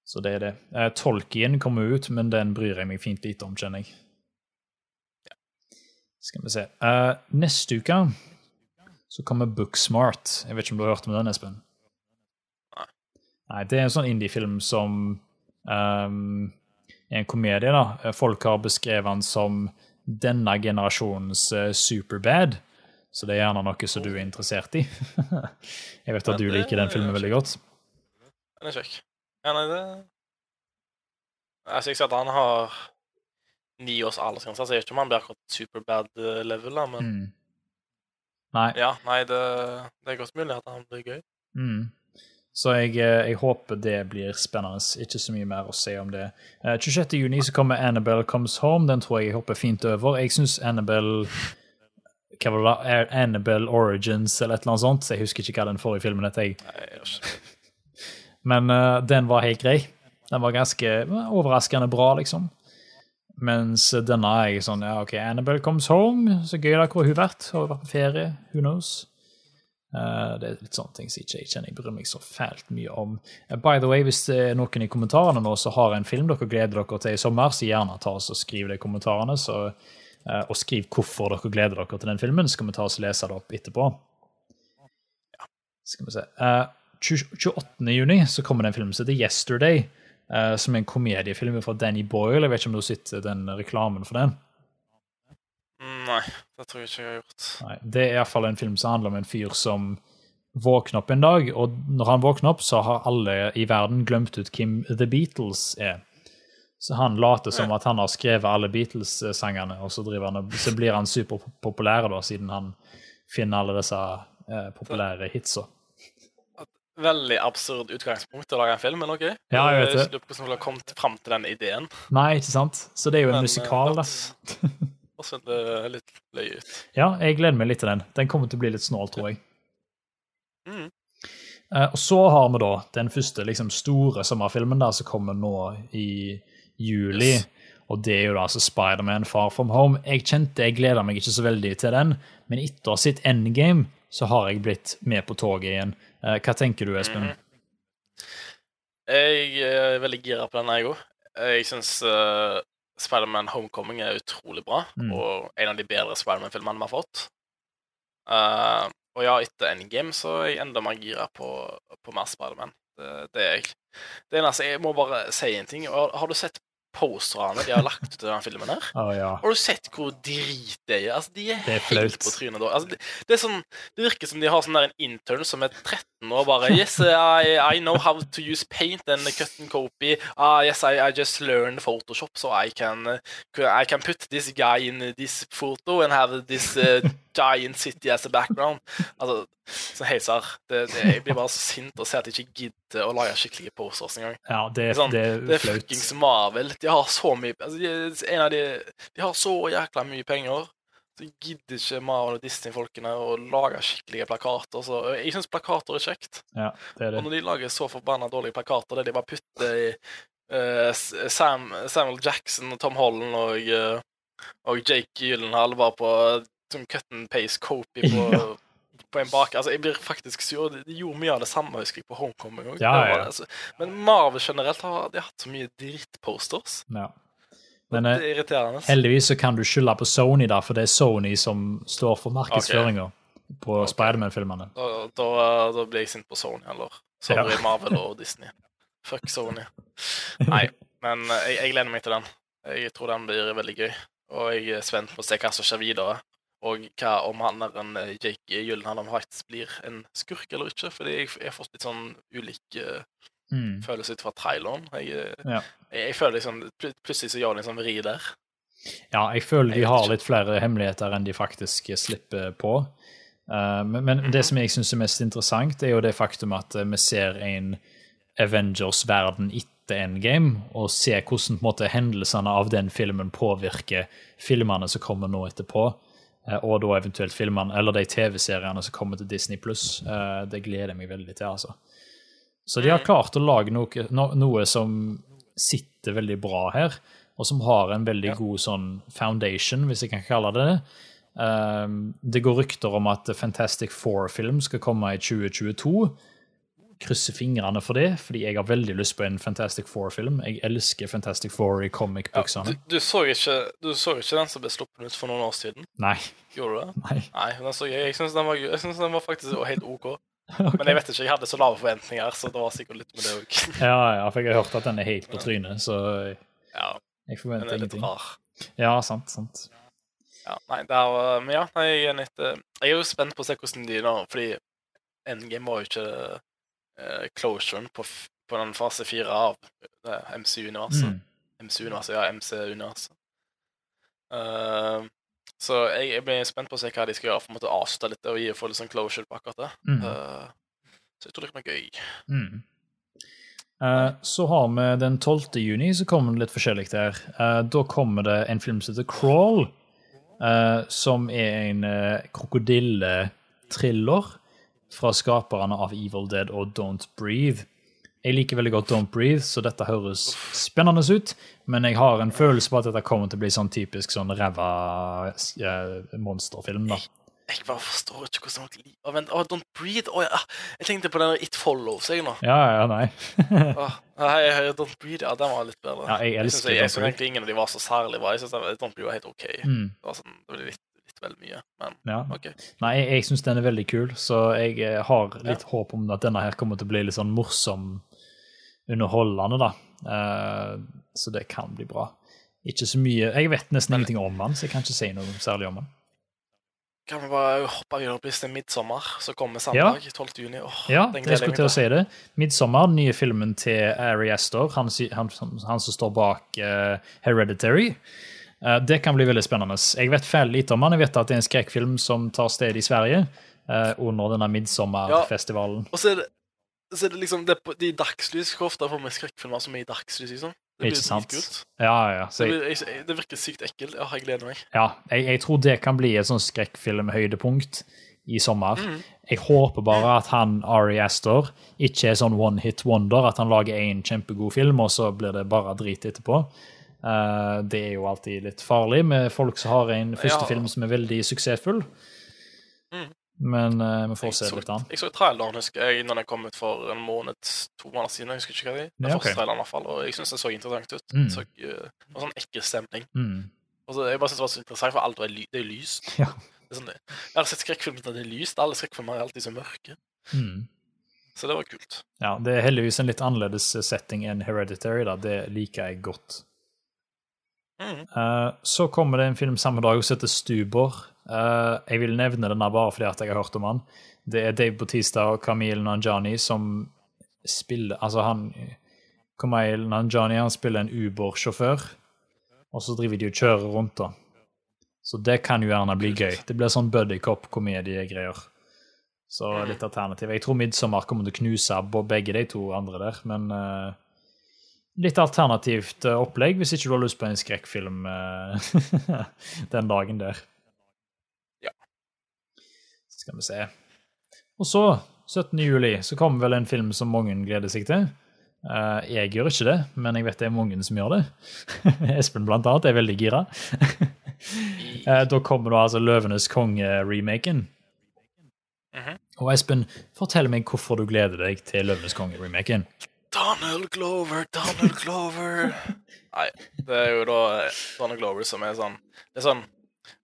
Så det er det. Eh, Tolkien kommer ut, men den bryr jeg meg fint lite om, kjenner jeg. Skal vi se. Eh, neste uke så kommer Booksmart. Jeg vet ikke om du har hørt om den, Espen? Nei. Nei, Det er en sånn indie-film som um, er en komedie. da. Folk har beskrevet den som denne generasjonens uh, Superbad. Så det er gjerne noe som du er interessert i. [laughs] jeg vet at du liker den filmen veldig godt. Den er kjekk. Ja, nei, det Altså, jeg ser at han har ni års aldersgrense, så jeg vet ikke om han blir akkurat superbad-level, da, men Mm. Nei. ja, nei, det, det er godt mulig at han blir gøy. Mm. Så jeg, eh, jeg håper det blir spennende. Ikke så mye mer å si om det. Eh, 26. juni kommer Annabelle Comes Home. Den tror jeg jeg hopper fint over. Jeg syns Annabelle Hva var det da? Annabelle Origins eller et eller annet sånt. Jeg husker ikke hva den forrige filmen het. Men uh, den var helt grei. Den var ganske overraskende bra, liksom. Mens denne er jeg sånn Ja, OK, Annabelle Comes Home. Så gøy, da. Hvor har hun vært? Har hun vært på ferie? Who knows? Uh, det er litt sånne ting som ikke jeg kjenner jeg bryr meg så fælt mye om. Uh, by the way, hvis det er noen i kommentarene nå som har en film dere gleder dere til i sommer, så gjerne ta oss og skriv det i kommentarene. Så, eh, og skriv hvorfor dere gleder dere til den filmen, så skal vi ta oss og lese det opp etterpå. Skal vi se. Eh, 20 28. juni så kommer det en film som heter Yesterday. eh, som er en komediefilm fra Danny Boyle. Jeg vet ikke om du har sett den reklamen for den? Nei, det tror jeg ikke jeg har gjort. Nei, Det er iallfall en film som handler om en fyr som våkner opp en dag, og når han våkner opp, så har alle i verden glemt ut hvem The Beatles er. Så han later som at han har skrevet alle Beatles-sangene, og så, han, så blir han superpopulær, da, siden han finner alle disse eh, populære hitsa. Veldig absurd utgangspunkt å lage en film, men OK. Ja, jeg vet det. Jeg lurer på hvordan du har kommet fram til den ideen. Nei, ikke sant? Så det er jo en Men, musikal, eh, da. det Også det litt løy ut. Ja, jeg gleder meg litt til den. Den kommer til å bli litt snål, tror jeg. Mm. Eh, og så har vi da den første liksom, store sommerfilmen der som kommer nå i juli. Yes. Og det er jo da altså Spiderman Far From Home. Jeg kjente jeg gleder meg ikke så veldig til den, men etter å ha sett Endgame så har jeg blitt med på toget igjen. Eh, hva tenker du, Espen? Mm. Jeg er veldig gira på den, jeg òg. Jeg syns uh, Spiderman Homecoming er utrolig bra, Mm. og en av de bedre Spiderman-filmene vi har fått. Uh, og ja, etter Endgame så er jeg enda mer gira på, på mer Spiderman. Det, det er jeg. Det eneste, Jeg må bare si en ting. Har, har du sett posterne de har lagt ut til den filmen her? Oh, ja. Har du sett hvor drit det er? Altså, de er, Det er helt flaut. på trynet da. Altså, det, det, er sånn, det virker som de har sånn der en intern som er 13 år bare Yes, I, I know how to use paint and cut and copy. Ah, yes, I, I just learned Photoshop, so I can, I can put this guy in this photo and have this uh, [laughs] giant city as a background. Altså, så heiser. Det, det, jeg blir bare så sint og ser at de ikke gidder å lage skikkelige posters engang. ja det, Sånn, det Det er fuckings Marvel. De har så mye altså, de, en av de, de har så jækla mye penger. Så gidder ikke Marvel og Disney-folkene å lage skikkelige plakater. Så jeg syns plakater er kjekt. Ja, det er Og når de lager så forbanna dårlige plakater der de bare putter i uh, Sam, Samuel Jackson og Tom Holland og, uh, og Jake Gyllenhaal bare på som cut and paste copy på, [laughs] Ja. på en bak Altså, jeg blir faktisk sur. De de gjorde mye av det samme, husker jeg, på Homecoming òg. Ja, ja. Altså. Men Marvel generelt har de har hatt så mye drittposters. Ja. Men det eh, er irriterende. heldigvis så kan du skylde på Sony, da, for det er Sony som står for markedsføringa på okay. Spiderman-filmene. Da, da, da blir jeg sint på Sony, eller sorry, Ja. Marvel og Disney. Fuck Sony. Nei, [laughs] men eh, jeg, jeg gleder meg til den. Jeg tror den blir veldig gøy. Og jeg er spent på å se hva som skjer videre. Og hva om han der en eh, Jake Gyllenhaal faktisk blir en skurk eller ikke. Fordi jeg, jeg har fått litt sånn ulik eh, Mm. Føles ut fra traileren. Jeg, eh, Ja. jeg, jeg føler liksom pl Plutselig så gjør de en sånn vri der. Ja, jeg føler de har litt flere hemmeligheter enn de faktisk slipper på. Uh, men, men det som jeg syns er mest interessant, er jo det faktum at eh, vi ser en Avengers-verden etter Endgame, og ser hvordan på en måte, hendelsene av den filmen påvirker filmene som kommer nå etterpå. Og da eventuelt filmene, eller de TV-seriene som kommer til Disney pluss. Det gleder jeg meg veldig til, altså. Så de har klart å lage noe, noe som sitter veldig bra her, og som har en veldig Ja. god sånn foundation, hvis jeg kan kalle det det. Um, det går rykter om at Fantastic Four-film skal komme i 2022. Krysser fingrene for det, fordi jeg har veldig lyst på en Fantastic Four-film. Jeg elsker Fantastic Four i comic Ja, du, du, så ikke, du så ikke den som ble sluppet ut for noen år siden? Nei. Gjorde du det? Nei. Nei, den så jeg. Jeg syns den, den var faktisk helt OK. [laughs] Ok. Men jeg vet ikke, jeg hadde så lave forventninger, så det var sikkert litt med det òg. [laughs] Ja, ja, for jeg har hørt at den er helt på trynet, så Ja, jeg forventer er ingenting. Ja, sant, sant. Ja, nei, det er, men ja, nei, jeg er litt eh, Jeg er jo spent på å se hvordan de nå Fordi Endgame var jo ikke uh, closuren på, på den fase fire av eh, MCU-universet. Mm. MC-universet, ja, MC-universet. Eh, så jeg, jeg blir spent på å se hva de skal gjøre for å måtte avslutte litt og gi få litt sånn closure på akkurat det. Mm. Uh, så jeg tror det kan bli gøy. Mm. Uh, så har vi den 12. juni, så kommer det litt forskjellig der. Uh, da kommer det en film som heter Crawl, som er en uh, krokodille-thriller fra skaperne av Evil Dead og Don't Breathe. Jeg liker veldig godt Don't Breathe, så dette høres spennende ut. Men jeg har en følelse på at dette kommer til å bli sånn typisk sånn ræva eh, monsterfilm. da. Jeg bare forstår ikke hvordan folk liker vent, oh, Don't Breathe oh, ja. Jeg tenkte på den It Follows, jeg nå. Ja, ja, nei. [laughs] oh, nei, Don't Breathe, ja, den var litt bedre. Ja, jeg elsker Jeg, jeg, jeg Breathe. egentlig ingen av de var så særlig bra. Jeg synes den- Don't Breathe var helt OK. Mm, Det var sånn, det ble litt, litt vel mye, men ja. OK. Nei, jeg, jeg syns den er veldig kul, så jeg eh, har litt håp om at denne her kommer til å bli litt sånn morsom underholdende, da. Uh, så det kan bli bra. Ikke så mye Jeg vet nesten ingenting om han, så jeg kan ikke si noe særlig om han. Kan vi bare hoppe det listen Midtsommer, som kommer søndag 12. juni? Oh, Ja, jeg skulle til å si det. 'Midtsommer', den nye filmen til Ari Aster, han, han, han som står bak uh, 'Hereditary'. Eh, det kan bli veldig spennende. Jeg vet feil lite om han. Jeg vet at det er en skrekkfilm som tar sted i Sverige under denne Midtsommerfestivalen. Og så er det, så er det liksom det De dagslys hvor ofte får vi skrekkfilmer som er i dagslys, liksom. Det blir dritkult. Ja, ja. Så Det, blir, jeg, det virker sykt ekkelt. Ja, jeg gleder meg. ja jeg, jeg tror det kan bli et sånn skrekkfilmhøydepunkt i sommer. Mhm. Jeg håper bare at han Ari Aster ikke er sånn one hit wonder, at han lager én kjempegod film, og så blir det bare drit etterpå. Uh, det er jo alltid litt farlig med folk som har en første film som er veldig suksessfull. Mhm. Men uh, vi får se litt an. jeg så traileren husker jeg, når den kom ut for en måned, to måneder siden. Jeg husker ikke hva det er. Den Ja, okay. første traileren, i hvert fall, og jeg syns den så interessant ut. Mm. Så, uh, det var sånn ekkel stemning. Mm. Og så, jeg bare synes det var så interessant, for alt ly det er lyst. Ja. Det er sånn, jeg hadde sett skrekkfilmer der det er lyst. Alle skrekkfilmer er alltid så mørke. Mm. Så det var kult. Ja, det er heldigvis en litt annerledes setting enn Hereditary. da. Det liker jeg godt. Eh, så kommer det en film samme dag som heter Stuber. Eh, jeg vil nevne denne bare fordi at jeg har hørt om han. Det er Dave Bautista og Camille Nanjani som spiller Altså, han Camille Nanjani han spiller en Uber-sjåfør, og så driver de og kjører rundt, da. Så det kan jo gjerne bli gøy. Det blir sånn buddycop-komediegreier. Så litt alternativ. Jeg tror 'Midtsommer' kommer til å knuse begge de to andre der, men uh, litt alternativt eh, opplegg hvis ikke du har lyst på en skrekkfilm [laughs] den dagen der. Skal vi se. Og så, 17. juli, så kommer vel en film som mange gleder seg til. Eh, jeg gjør ikke det, men jeg vet det er mange som gjør det. [laughs] Espen blant annet er veldig gira. [laughs] Eh, da kommer da altså 'Løvenes konge'-remaken. Mhm. Og Espen, fortell meg hvorfor du gleder deg til 'Løvenes konge'-remaken. Donald Glover, Donald Glover [laughs] Nei, det er jo da Donald Glover som er sånn Det er sånn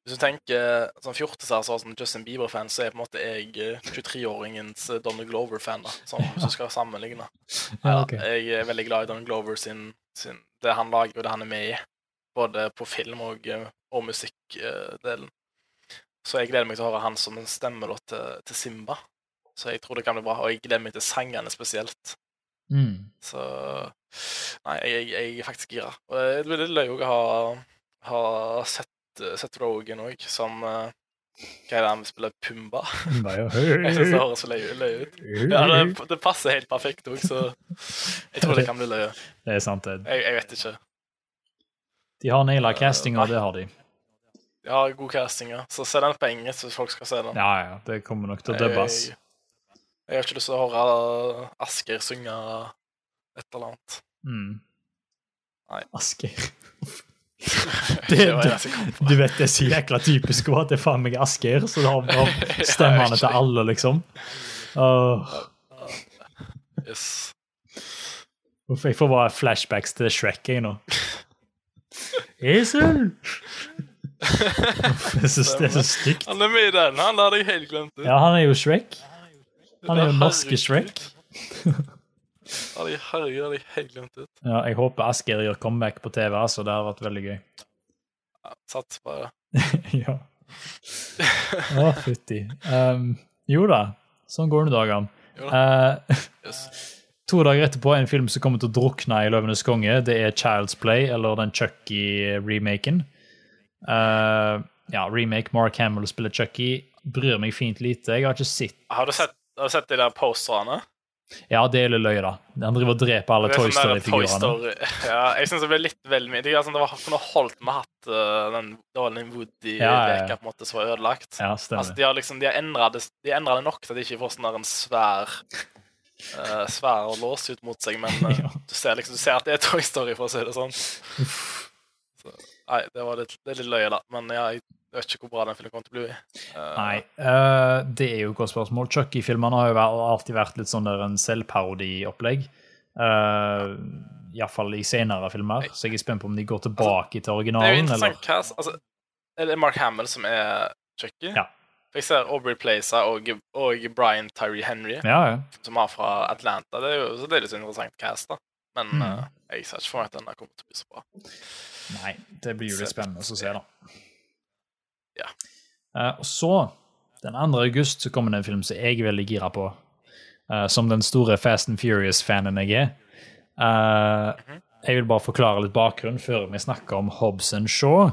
Hvis du tenker sånn fjortiser som sånn Justin Bieber-fan, så er på en måte jeg eh, 23-åringens eh, Donald Glover-fan. Sånn, [laughs] hvis du skal sammenligne. Ja, okay. Jeg er veldig glad i Donald Glover sin, sin Det han lager, og det han er med i. Både på film og, eh, og musikkdelen. Så jeg gleder meg til å høre han som en stemme da, til, til Simba. Så jeg tror det kan bli bra. Og jeg gleder meg til sangene spesielt. Mm. Så Nei, jeg, jeg er faktisk gira. Og det blir litt løye å ha, ha sett, sett Rogan òg, som uh, Hva er det han spiller? Pumba? [laughs] Jeg syns det høres så løye, løye ut. Ja, det, det passer helt perfekt òg, så jeg tror det kan bli løye. Det er sant, det. Jeg, jeg vet ikke. De har naila castinga, det har de. De har god casting, ja. Så se den på engelsk hvis folk skal se den. Ja, ja, det kommer nok til å dubbes. Jeg, jeg har ikke lyst til å høre Asker synge et eller annet. Mm. Nei. Asgeir. [laughs] [laughs] Det, du. Du vet, det er så jækla typisk at det er faen meg Asgeir, så da har, han [laughs] stemmene til alle, liksom. Åh, Yes. jeg får bare flashbacks til Shrek, jeg nå. Esel! Jeg så, det er så stygt. Han er med i den, han hadde jeg helt glemt. Ja, han er jo Shrek. Han er jo norske Shrek. Jeg, herregud, hadde jeg helt glemt ut. Ja, jeg håper Asgeir gjør comeback på TV, altså. Det har vært veldig gøy. Ja, Sats på det. ja. Å, fytti. Um, jo da, sånn går det dagene. Eh, Yes. [laughs] to dager etterpå en film som kommer til å drukne i 'Løvenes konge'. Det er 'Child's Play', eller den Chucky-remaken. Uh, ja, remake. Mark Hamill spiller Chucky. Bryr meg fint lite. Jeg har ikke sett Har du sett, har du sett de der posterne? Ja, det er løye, da. Han driver og dreper alle Toy Story-figurene. Story- [laughs] Ja, jeg syns det ble litt vel mye. Det sånn, det var, kunne holdt med hatt uh, den dårlige Woody-leka ja, ja. måte som var ødelagt. Ja, Altså, stemmer. de har liksom, de har endret det, de det nok til at de ikke får sånn en svær uh, svær lås ut mot seg, men uh, [laughs] Ja. du, ser liksom, du ser at det er Toy Story, for å si det sånn. Så, nei, det var litt, det er litt løye, da. Men ja, jeg vet ikke hvor bra den filmen kommer til å bli. Uh, Nei, uh, det er jo et godt spørsmål. Chucky-filmene har jo alltid vært litt sånn der en selvparodiopplegg. Uh, Iallfall i senere filmer. Så jeg er spent på om de går tilbake til originalen. Det er jo interessant eller cast. Altså, er det Mark Hamill som er Chucky? Ja. Jeg ser Aubrey Plaza og, og Brian Tyree Henry, Ja, ja. som er fra Atlanta. Det er jo så det er litt interessant cast, da. Men Mm. uh, jeg ser ikke for meg at denne kommer til å bli så bra. Nei, det blir jo litt spennende å se, da. Ja. Uh, og så, den 2. august, så kommer det en film som jeg er veldig gira på. Uh, som den store Fast and Furious-fanen jeg er. Eh, jeg vil bare forklare litt bakgrunn før vi snakker om Hobbs and Shaw.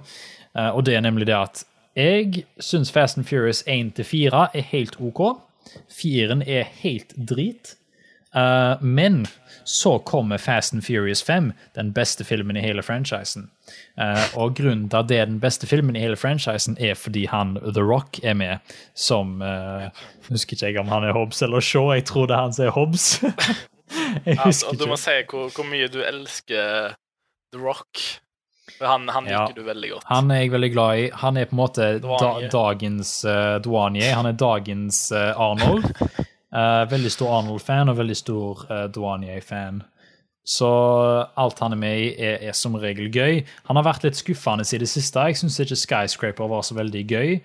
Og det er nemlig det at jeg syns Fast and Furious 1-4 er helt OK. Firen er helt drit. Men så kommer Fast and Furious 5, den beste filmen i hele franchisen. Eh, og grunnen til at det er den beste filmen i hele franchisen, er fordi han The Rock er med som uh, Husker ikke jeg om han er Hobbs eller Shaw. Jeg tror det er han som er Hobbs. [laughs] altså, du må si hvor, hvor mye du elsker The Rock. For han, han Ja. liker du veldig godt. Han er jeg veldig glad i. Han er på en måte da, dagens uh, Dwanye. Han er dagens uh, Arnold. Uh, [laughs] veldig stor Arnold-fan og veldig stor uh, Dwanye-fan. Så alt han er med i, er, er som regel gøy. Han har vært litt skuffende i det siste. Jeg syns ikke Skyscraper var så veldig gøy,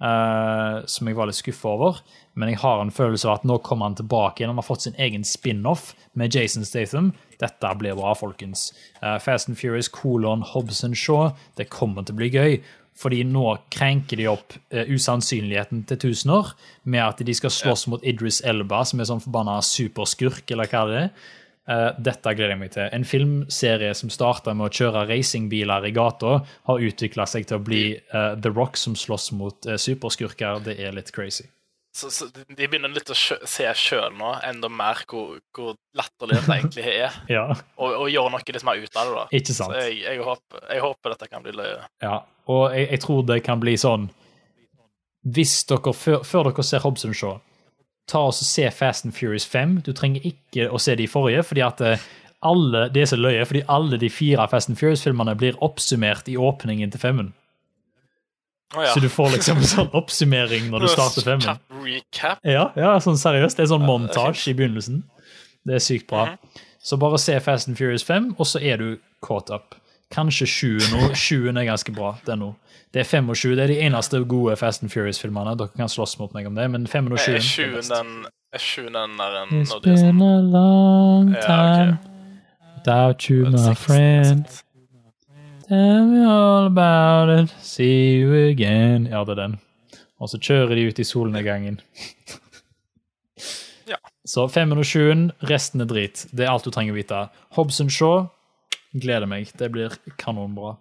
uh, som jeg var litt skuffa over. Men jeg har en følelse av at nå kommer han tilbake igjen. Han har fått sin egen spin-off med Jason Statham. Dette blir bra, folkens. Uh, Fast and Furious kolon Hobson Shaw. Det kommer til å bli gøy. Fordi nå krenker de opp uh, usannsynligheten til tusener med at de skal slåss mot Idris Elba, som er sånn forbanna superskurk, eller hva det er. Eh, dette gleder jeg meg til. En filmserie som starta med å kjøre racingbiler i gata, har utvikla seg til å bli uh, The Rock som slåss mot uh, superskurker. Det er litt crazy. Så, så de begynner litt å se sjøl nå enda mer hvor, hvor latterlig dette egentlig er, [laughs] Ja, og, og gjøre noe litt mer ut av det. da. ikke sant? jeg, jeg, håper, jeg håper dette kan bli løye. Ja, og jeg, jeg tror det kan bli sånn Hvis dere, før, før dere ser Hobson Shaw, ta oss og se Fast and Furious 5. Du trenger ikke å se de forrige, fordi at eh, alle, det er så løye, fordi alle de fire Fast and Furious-filmene blir oppsummert i åpningen til femmen. Oh, ja. Så du får liksom en sånn oppsummering når du starter femmen. Recap. Ja, ja, sånn seriøst. Det er sånn montage i begynnelsen. Det er sykt bra. Mhm. Så bare se Fast and Furious 5, og så er du caught up. Kanskje 20 nå. 20 er ganske bra. Det er nå. Det er 25. Det er de eneste gode Fast and Furious-filmene. Dere kan slåss mot meg om det, men 5 og 7 Er sjuende den, er sjuende den der en It's er sånn been a long Ja, time ok. without you, my friend. Tell me all about it, see you again. Ja, det er den. Og så kjører de ut i solnedgangen. Ja. [laughs] Så 507, resten er drit. Det er alt du trenger å vite. Hobson Shaw, gleder meg. Det blir kanonbra.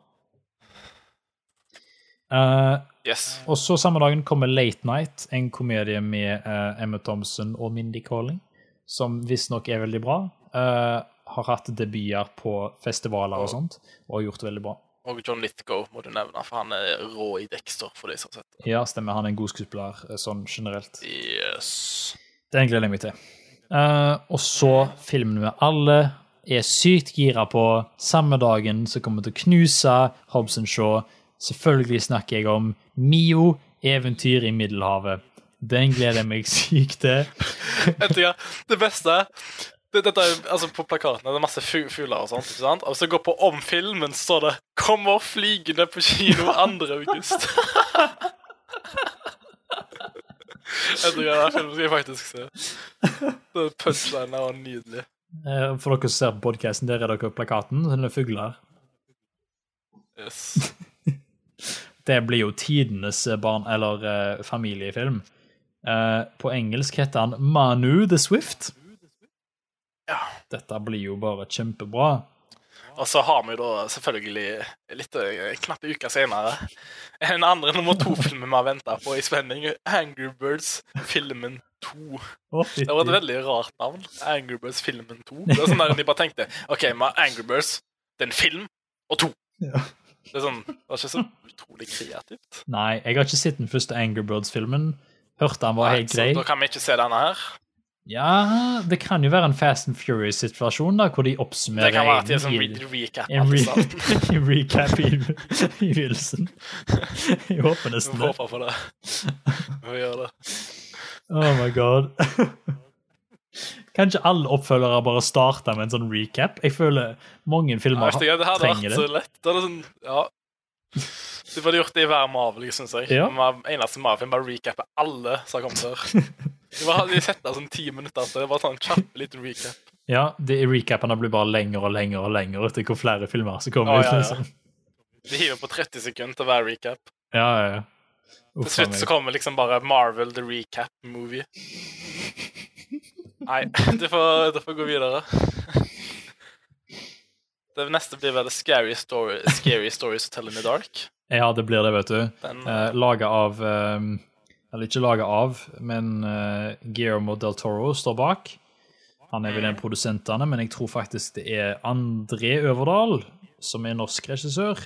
Uh, Yes. og så samme dagen kommer Late Night, en komedie med uh, Emma Thompson og Mindy Calling, som visstnok er veldig bra. Uh, har hatt debuter på festivaler og sånt, og har gjort det veldig bra. Og John Lithgow må du nevne, for han er rå i Dexter, for de som har sett det. Ja, stemmer. Han er en god skuespiller sånn generelt. Yes. Den gleder jeg meg til. Uh, og så filmen vi alle er sykt gira på. Samme dagen så kommer til å knuse Hobson Shaw. Selvfølgelig snakker jeg om Mio, eventyr i Middelhavet. Den gleder jeg meg sykt til. [laughs] Det beste det, dette er, altså På plakaten er det masse fu- fugler og sånt. ikke sant? Og så går på om filmen, så står det 'Kommer flygende på kino 2. august'. [laughs] Jeg tror det den filmen skal jeg faktisk se. Det Punchline var nydelig. Eh, For dere som ser på podcasten, der er dere plakaten. Sånne fugler. Yes. [laughs] Det blir jo tidenes barn- eller eh, familiefilm. Eh, på engelsk heter han Manu the Swift. Ja. Dette blir jo bare kjempebra. Og så har vi da selvfølgelig litt eh, knappe uker senere en andre nummer to-film vi har venta på i spenning. Angry Birds-filmen 2. Det var et veldig rart navn. Angry Birds-filmen 2. Det er sånn der De bare tenkte OK, vi har Angry Birds, det er en film, og to. Ja. Det sånn, det var ikke så utrolig kreativt. Nei, jeg har ikke sett den første Angry Birds-filmen. Hørte han var helt helt så grei. da kan vi ikke se denne her. Ja, det kan jo være en Fast and Furious-situasjon, da, hvor de Det oppsummerer kan være at det er sånn recap. en re [laughs] recap i, i begynnelsen. Jeg håper nesten det. håper på det. Vi gjør det. Oh my god. Kanskje alle oppfølgere bare starte med en sånn recap? Jeg føler mange filmer Ja, det hadde trenger vært så det. lett. Det hadde sånn, ja. Du burde gjort det i hver Marvel, syns jeg. Ja. Eneste Marvel bare recapper alle som har kommet før. [laughs] De, bare, de setter sånn ti minutter etter. det. var sånn kjapp liten recap. Ja, de recapene blir bare lenger og lenger og lenger etter hvor flere filmer som kommer Å, ut. ja, ja. liksom. De hiver på 30 sekunder til hver recap. Ja, ja, ja. Til slutt så kommer liksom bare Marvel the recap movie. Nei, [laughs] du får, du får gå videre. Det neste blir vel Scary, story, scary Stories to Tell in the Dark. Ja, det blir det, vet du. Den, Eh, laga av eh, Eller ikke laga av, men uh, Guillermo del Toro står bak. Han er vel en av produsentene, men jeg tror faktisk det er André Øverdal, som er norsk regissør,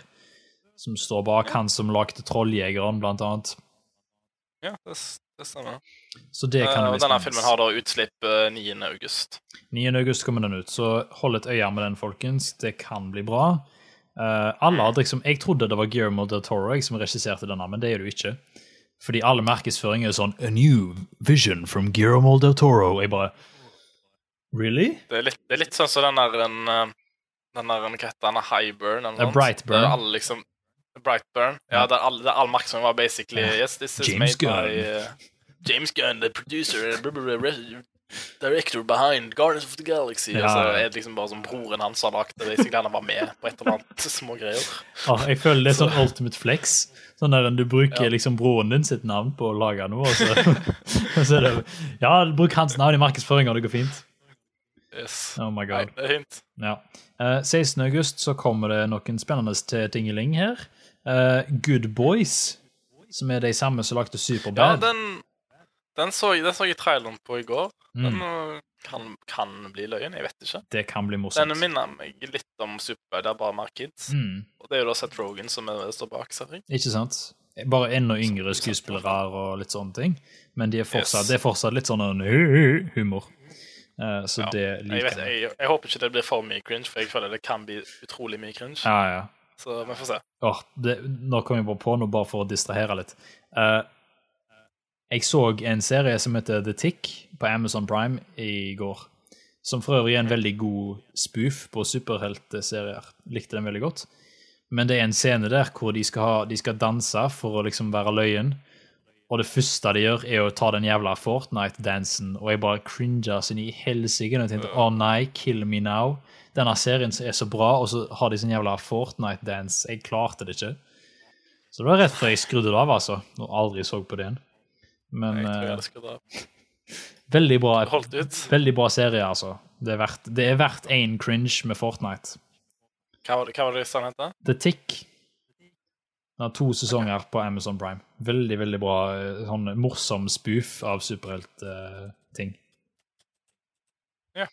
som står bak han som lagde 'Trolljegeren', blant annet. ja, det, det stemmer. Så det kan uh, og denne filmen har da utslipp eh, 9. august. 9. august kommer den ut, så hold et øye med den, folkens. Det kan bli bra. Uh, alle hadde liksom, Jeg trodde det var Guillermo del Toro jeg, som regisserte denne, men det er det jo ikke. Fordi alle markedsføring er sånn A new vision from Guillermo del Toro. Jeg bare Really? Det er litt, det er litt sånn som den der den, eh, den der hva heter den, Highburn eller Brightburn. Der alle liksom Brightburn. Ja, Ja. der all, der all markedsføring var basically Yes, this is James made Gunn. by uh, James Gunn, the producer, director behind Guardians of the Galaxy. Ja, Og så er det liksom bare som broren hans har lagt det. Basically, han var med på et eller annet [laughs] små greier. Ja, jeg føler det er sånn ultimate flex. Sånn der Du bruker Ja. liksom broren din sitt navn på å lage noe, og så, [laughs] og så er det Ja, bruk hans navn i markedsføringa, det går fint. Yes. Oh my Nei, god. det er fint. Ja. Uh, 16. august så kommer det noen spennende tingeling her. Uh, Good Boys, som er de samme som lagde Ja, den, den, så, den så jeg traileren på i går. Den Mm. uh, kan, kan bli løyen, jeg vet ikke. Det kan bli morsomt. Den minner meg litt om Superbad, det er bare mer kids. Mm, Og det er jo da Seth Rogan som er, står bak, ser jeg. ikke sant? Bare enda yngre skuespillere og litt sånne ting. Men de er fortsatt, Yes. det er fortsatt litt sånn humor. Uh, så Ja. det Jeg, liker vet, jeg. jeg, jeg håper ikke det blir for mye cringe, for jeg føler det kan bli utrolig mye cringe. Ja, ja. Så vi får se. Oh, det, nå kom jeg bare på noe bare for å distrahere litt. Eh, jeg så en serie som heter The Tick på Amazon Prime i går. Som for øvrig er en veldig god spoof på superheltserier. Likte den veldig godt. Men det er en scene der hvor de skal, ha, de skal danse for å liksom være løyen. Og det første de gjør, er å ta den jævla Fortnite-dansen. Og jeg bare cringa sin i helsike. Og jeg tenkte å nei, kill me now. Denne serien er så bra, og så har de sin jævla Fortnite-dans. Jeg klarte det ikke. Så det var rett før jeg skrudde det av, altså. Og aldri så på det igjen. Men Jeg tror jeg elsker det. veldig bra. Veldig bra serie, altså. Det er verdt, det er verdt én cringe med Fortnite. Hva var det, hva var det het? The Tick. Den har to sesonger på Amazon Prime. Veldig, veldig bra eh, sånn morsom spoof av superheltting. Ja.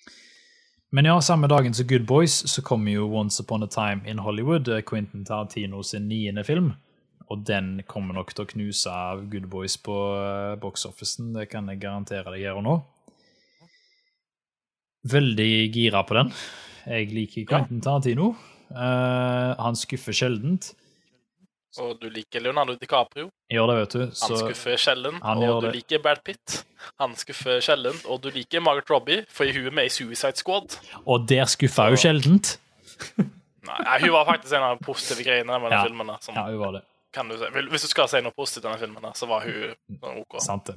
Men ja, samme dagen som Good Boys så kommer jo Once Upon a Time in Hollywood, eh, Quentin Tarantino sin niende film. Og den kommer nok til å knuse av Good Boys på uh, box-officen. Det kan jeg garantere deg her og nå. Veldig gira på den. Jeg liker Quentin Tarantino. Uh, han skuffer sjeldent. Og du liker Leonardo DiCaprio. Gjør det, vet du. Han skuffer sjelden. Og du det. liker Brad Pitt. Han skuffer sjelden. Og du liker Margaret Robbie, for hun er med i Suicide Squad. Og der skuffa hun sjeldent. Nei, hun var faktisk en av de positive greiene med Ja. filmen. Som, Ja, hun var det. Kan du si. Hvis du skal si noe positivt i den filmen, så var hun sånn OK. Sant det.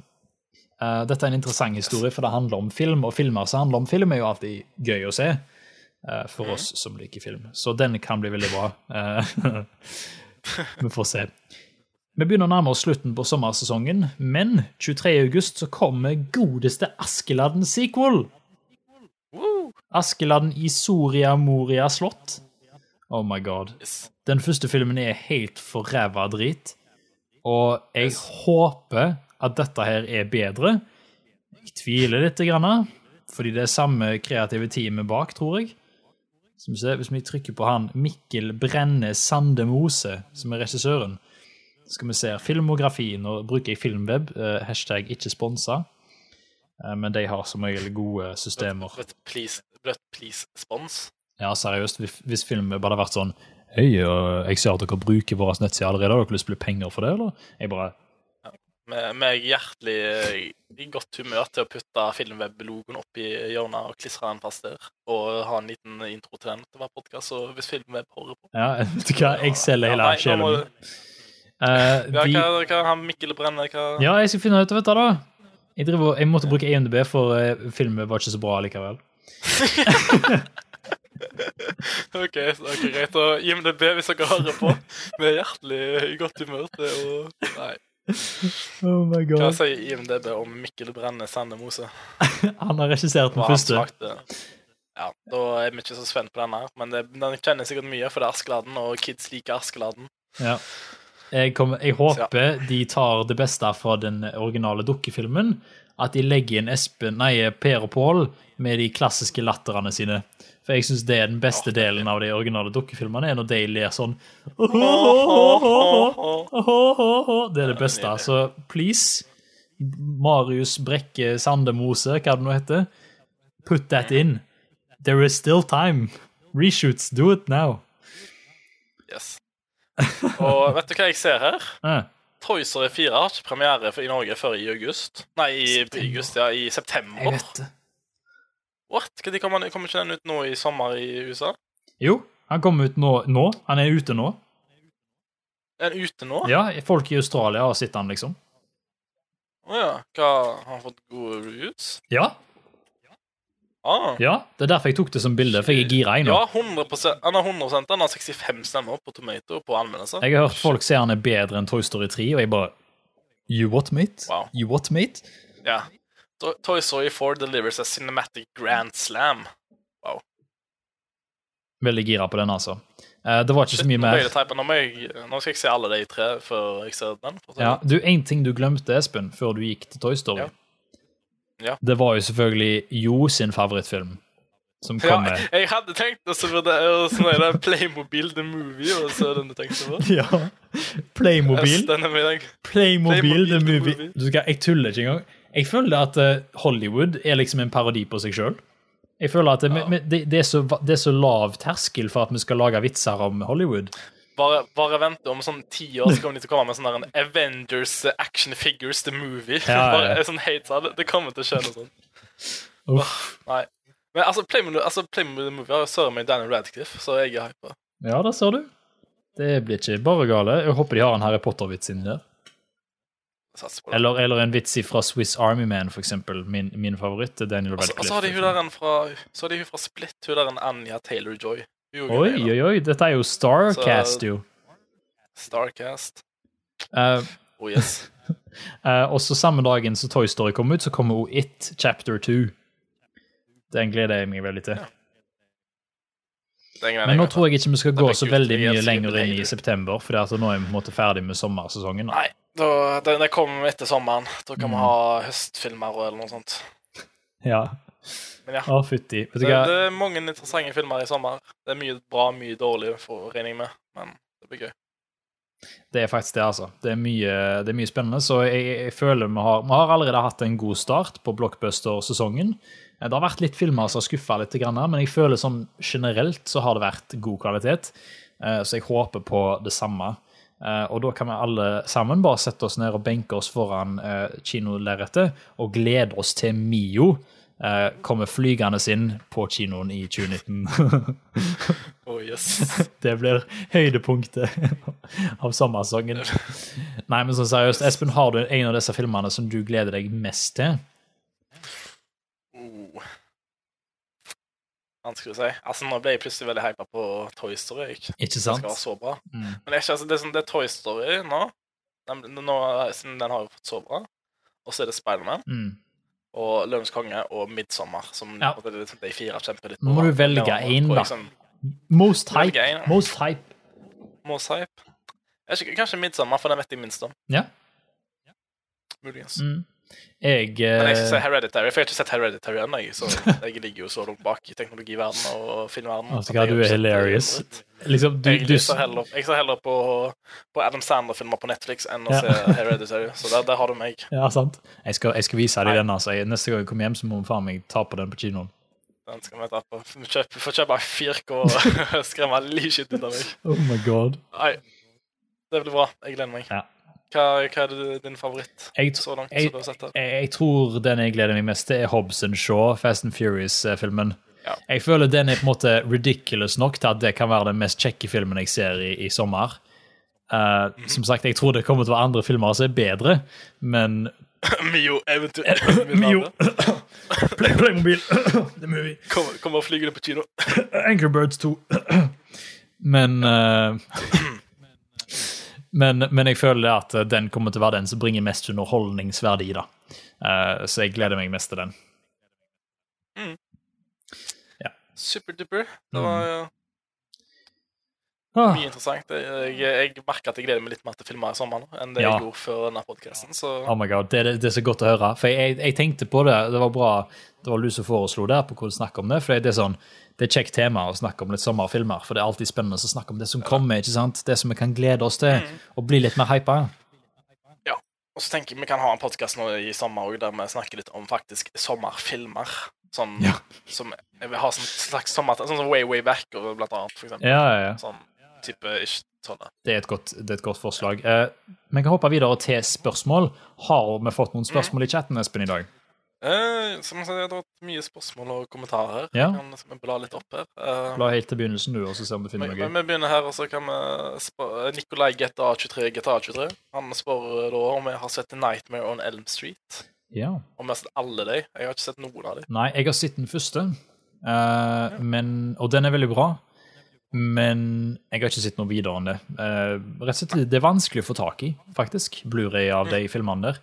Uh, dette er en interessant historie, for det handler om film, og filmer som handler om film, er jo alltid gøy å se uh, for oss som liker film. Så den kan bli veldig bra. Uh, [laughs] Vi får se. Vi begynner å nærme oss slutten på sommersesongen, men 23. august så kommer godeste Askeladden sequel. Askeladden i Soria Moria slott. Oh my god. Den første filmen er helt forræva drit. Og jeg håper at dette her er bedre. Jeg tviler litt, grann, fordi det er samme kreative teamet bak, tror jeg. Som vi se, Hvis vi trykker på han Mikkel Brenne Sande Mose, som er regissøren, skal vi se filmografien, og bruker jeg Filmweb, eh, hashtag ikke sponsa. Eh, Men de har som regel gode systemer. Bløtt please, please spons. Ja, seriøst, hvis- filmen bare hadde vært sånn Hei, jeg ser at dere bruker vår nettside allerede, har dere lyst til å bli penger for det, eller? Jeg bare Med, hjertelig eh, i godt humør til å putte Filmweb-logoen opp i hjørnet og klistre den fast der. Og ha en liten intro til den til hver podkast. Hvis Filmweb hører på Ja, [laughs] vet du hva, jeg selger hele ja, sjelen min. Eh, Ja, de, hva, hva han Mikkel Brenne hva ja, jeg skal finne ut av dette, da. Jeg, driver, jeg måtte bruke EMDB, for uh, Filmweb var ikke så bra likevel. [laughs] [laughs] OK, så det er greit. Og IMDb, hvis dere hører på, vi er hjertelig i godt humør til å Nei. Oh my Hva god. sier IMDb om Mikkel Brenne Sandemose? [laughs] Han har regissert den første. Ja, da er vi ikke så spent på den her, men det, den kjenner sikkert mye, for det er Askeladden, og kids liker Askeladden. Ja. Jeg, kommer, jeg håper de tar det beste fra den originale dukkefilmen. At de legger inn Espen, nei, Per og Pål med de klassiske latterne sine. For jeg syns det er den beste delen av de originale dukkefilmene, er når de ler sånn. [laughs] Det er det beste. Så please, Marius Brekke Sandemose, hva det nå heter, put that in. There is still time. Reshoots, do it now. Yes. Og vet du hva jeg ser her? [laughs] Toyser Toy Story 4 har ikke premiere i Norge før i august. Nei, i, i august, ja, i september. jeg vet det. What? Når den- kommer ikke den ut nå i sommer i USA? Jo, han kommer ut nå. nå. Han er ute nå. Er den ute nå? Ja, folk i Australia har sett han, liksom. Å ja. Hva, har han fått gode reviews? Ja, Ah. ja. Det er derfor jeg tok det som bilde, for jeg er gira. Ja, 100% Han har 100% Han har 65 stemmer på Tomato på anmeldelser. Jeg har hørt folk si han er bedre enn Toy Story 3, og jeg bare You what, mate? Wow. You what, mate? Ja. To- Toy Story 4 delivers a cinematic grand slam. Wow. Veldig gira på den, altså. Eh, Det var ikke så mye mer. det. Nå, jeg, nå skal jeg se alle de tre før jeg ser den. Ja, du, En ting du glemte, Espen, før du gikk til Toy Story. Ja. Ja. Det var jo selvfølgelig Jo sin favorittfilm, som Ja, kommer. jeg hadde tenkt å og sånn er Playmobil The Movie. Og så den du tenkte på. [laughs] Ja. Playmobil. Med, Playmobil, Playmobil the the movie. movie. Du skal, jeg tuller ikke engang. Jeg føler at eh, Hollywood er liksom en parodi på seg sjøl. Jeg føler at det, Ja. men det, det, er så, det er så lav terskel for at vi skal lage vitser om Hollywood. Bare, bare vent om sånn ti år, så kommer de til å komme med sånn Avengers Action Figures The Movie. Ja, ja. Bare, sånn hate, så det, kommer til å skje noe sånt. Uff. Nei. Men altså, Playmobil, altså, Playmobil Movie har jo søren meg Daniel Radcliffe, så jeg er hypa. Ja, det ser du. Det blir ikke bare gale. Jeg håper de har en Harry Potter-vits inni der. Eller, eller en vits fra Swiss Army Man, for eksempel. Min, min favoritt Daniel Og så- og så har de hun der fra, så har de hun fra Split, hun der en Anja Taylor-Joy. Oi, oi, oi. Dette er jo Starcast, jo. Starcast. Uh, Oh yes. uh, [laughs] og så samme dagen som Toy Story kom ut, så kommer jo It Chapter 2. Den gleder jeg meg veldig til. Ja. Men nå tror jeg ikke vi skal gå så veldig mye lenger inn i september, for nå er vi på en måte ferdig med sommersesongen. Nei, da, det kommer etter sommeren. Da kan vi Mm. ha høstfilmer eller noe sånt. Ja. Men ja. Å, fytti. Det, det er mange interessante filmer i sommer. Det er mye bra, mye dårlig, for regner jeg med. Men det blir gøy. Det er faktisk det, altså. Det er mye, det er mye spennende, så jeg, jeg føler vi har, vi har allerede hatt en god start på blockbuster-sesongen. Eh, Det har vært litt filmer som har skuffa litt, men jeg føler sånn generelt så har det vært god kvalitet. Eh, Så jeg håper på det samme. Eh, Og da kan vi alle sammen bare sette oss ned og benke oss foran uh, kinolerretet og glede oss til Mio uh, kommer flygende inn på kinoen i 2019. [laughs] Oh yes. [laughs] Det blir høydepunktet av sommersongen. [laughs] Nei, men sånn seriøst, Espen, har du en av disse filmene som du gleder deg mest til? Oh. Vanskelig å si. Altså, nå ble jeg plutselig veldig hypa på Toy Story. Ikke? Ikke Det skal være så bra. Mm. Men det er, ikke, altså, det er, sånn, det er Toy Story nå. Den, nå den har jo fått så bra. Og så er det Spiderman Mm. og Løvens konge og Midtsommer, som Ja. på måte er liksom de fire kjemper litt Nå må du velge én, da. Liksom, Most hype. en. Most hype. Most hype. Ikke, kanskje Midtsommer, for den vet jeg minst om. Ja. Muligens. Mm. Jeg, Men jeg skal si eh, Hereditary, for jeg har ikke sett Hereditary ennå. Så jeg ligger jo så langt bak i teknologiverdenen og filmverdenen. Altså, jeg du er hilarious. liksom, du, Jeg, du, ser heller, jeg ser heller på, på Adam Sandler-filmer på Netflix enn å Ja. se Hereditary. Så der, der har du meg. Ja, sant. Jeg skal, jeg skal vise deg den. altså. Neste gang jeg kommer hjem, så må faen meg ta på den på kinoen. Den skal vi ta på. Kjøp, få kjøpe 4K og [laughs] skremme livskitt ut av meg. Oh my god. Nei, det blir bra. Jeg gleder meg. Ja. Hva, hva er din favoritt Jeg, så langt? jeg- så jeg, jeg tror den jeg gleder meg mest til, er Hobbs Shaw, Fast and Furious-filmen. Ja. Jeg føler den er på en måte ridiculous nok til at det kan være den mest kjekke filmen jeg ser i, i sommer. Eh, Som sagt, jeg tror det kommer til å være andre filmer som er bedre, men [laughs] Mio eventuelt Mio. [laughs] [laughs] Play, Playmobil. The movie. Kommer, kommer flygende på kino. Angry Birds 2. [clears throat] Men eh, [clears throat] men, men jeg føler at den kommer til å være den som bringer mest underholdningsverdi. da. Eh, så jeg gleder meg mest til den. Superduper. Det var jo Ah, mye interessant. Jeg, jeg, jeg merker at jeg gleder meg litt mer til filmer i sommer nå enn det Ja. jeg gjorde før denne podkasten. Oh my god, det, er- det er så godt å høre. For jeg, jeg tenkte på det. Det var bra det var du som foreslo det, på hvordan snakker om det. For det er sånn, det er et kjekt tema å snakke om litt sommerfilmer. For det er alltid spennende å snakke om det som kommer. ikke sant? Det som vi kan glede oss til, og bli litt mer hypa. Og så tenker jeg vi kan ha en podkast nå i sommer der vi snakker litt om faktisk sommerfilmer. Sånn Ja. som Jeg vil ha sånn slags sommer... Sånn som Way Way Back, og blant annet, for eksempel. Ja, ja, ja. Sånn type ikke sånne. Det er et godt, det er et godt forslag. Eh, vi kan hoppe videre til spørsmål. Har vi fått noen spørsmål i chatten, Espen, i dag? Eh, som jeg sa, det har vært mye spørsmål og kommentarer. Ja. Jeg kan liksom bla litt opp her. Eh, bla helt til begynnelsen, du, og så se om du finner noe vi begynner her, og så kan vi spørre Nikolai GTA23 GTA23. Han spør eh, da om jeg har sett Nightmare on Elm Street. Ja. Om jeg har sett alle de. Jeg har ikke sett noen av de. Nei, jeg har sett den første, eh, men, og den er veldig bra. Men jeg har ikke sett noe videre enn det. Eh, rett og slett, Det er vanskelig å få tak i, faktisk, Blu-ray av de filmene der.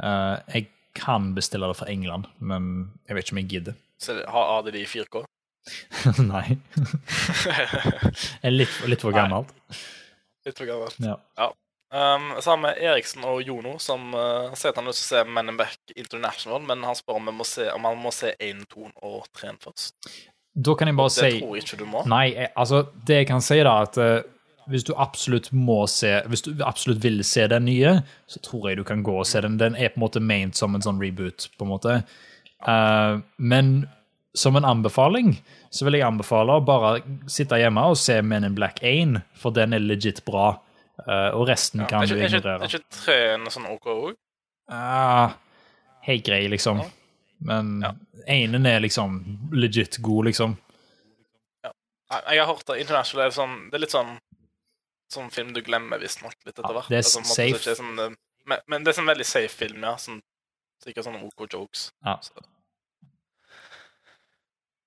Eh, jeg kan bestille det fra England, men jeg vet ikke om jeg gidder. [laughs] Så det- har har de de i 4K? [laughs] Nei. [laughs] Litt, litt for Nei. gammelt. Litt for gammelt. Ja. Um, sammen med Eriksen og Jono, som uh, sier at han vil se Men in Back International, men han spør om, se, om han må se 1, 2 og 3 først. Da kan jeg bare Det si tror jeg ikke du må. Nei, jeg, altså, det jeg kan si, da, at eh, hvis du absolutt må se Hvis du absolutt vil se den nye, så tror jeg du kan gå og se den. Den er på en måte ment som en sånn reboot, på en måte. Uh, men som en anbefaling så vil jeg anbefale å bare sitte hjemme og se Men in Black 1, for den er legit bra. Uh, og resten Ja. kan du ikke, er, ikke, ignorere. er ikke 3 sånn OK òg? Uh, Helt grei, liksom. Ja. Men Ja. enen er liksom legit god, liksom. Jeg har hørt at internasjonalt, er sånn Det er litt sånn Sånn film du glemmer visstnok litt etter Ja, hvert. det er Altså, safe. ikke sånn, eh, men, men det er sånn veldig safe film, ja. Sånn, sikkert sånne OK jokes. Ja. Så.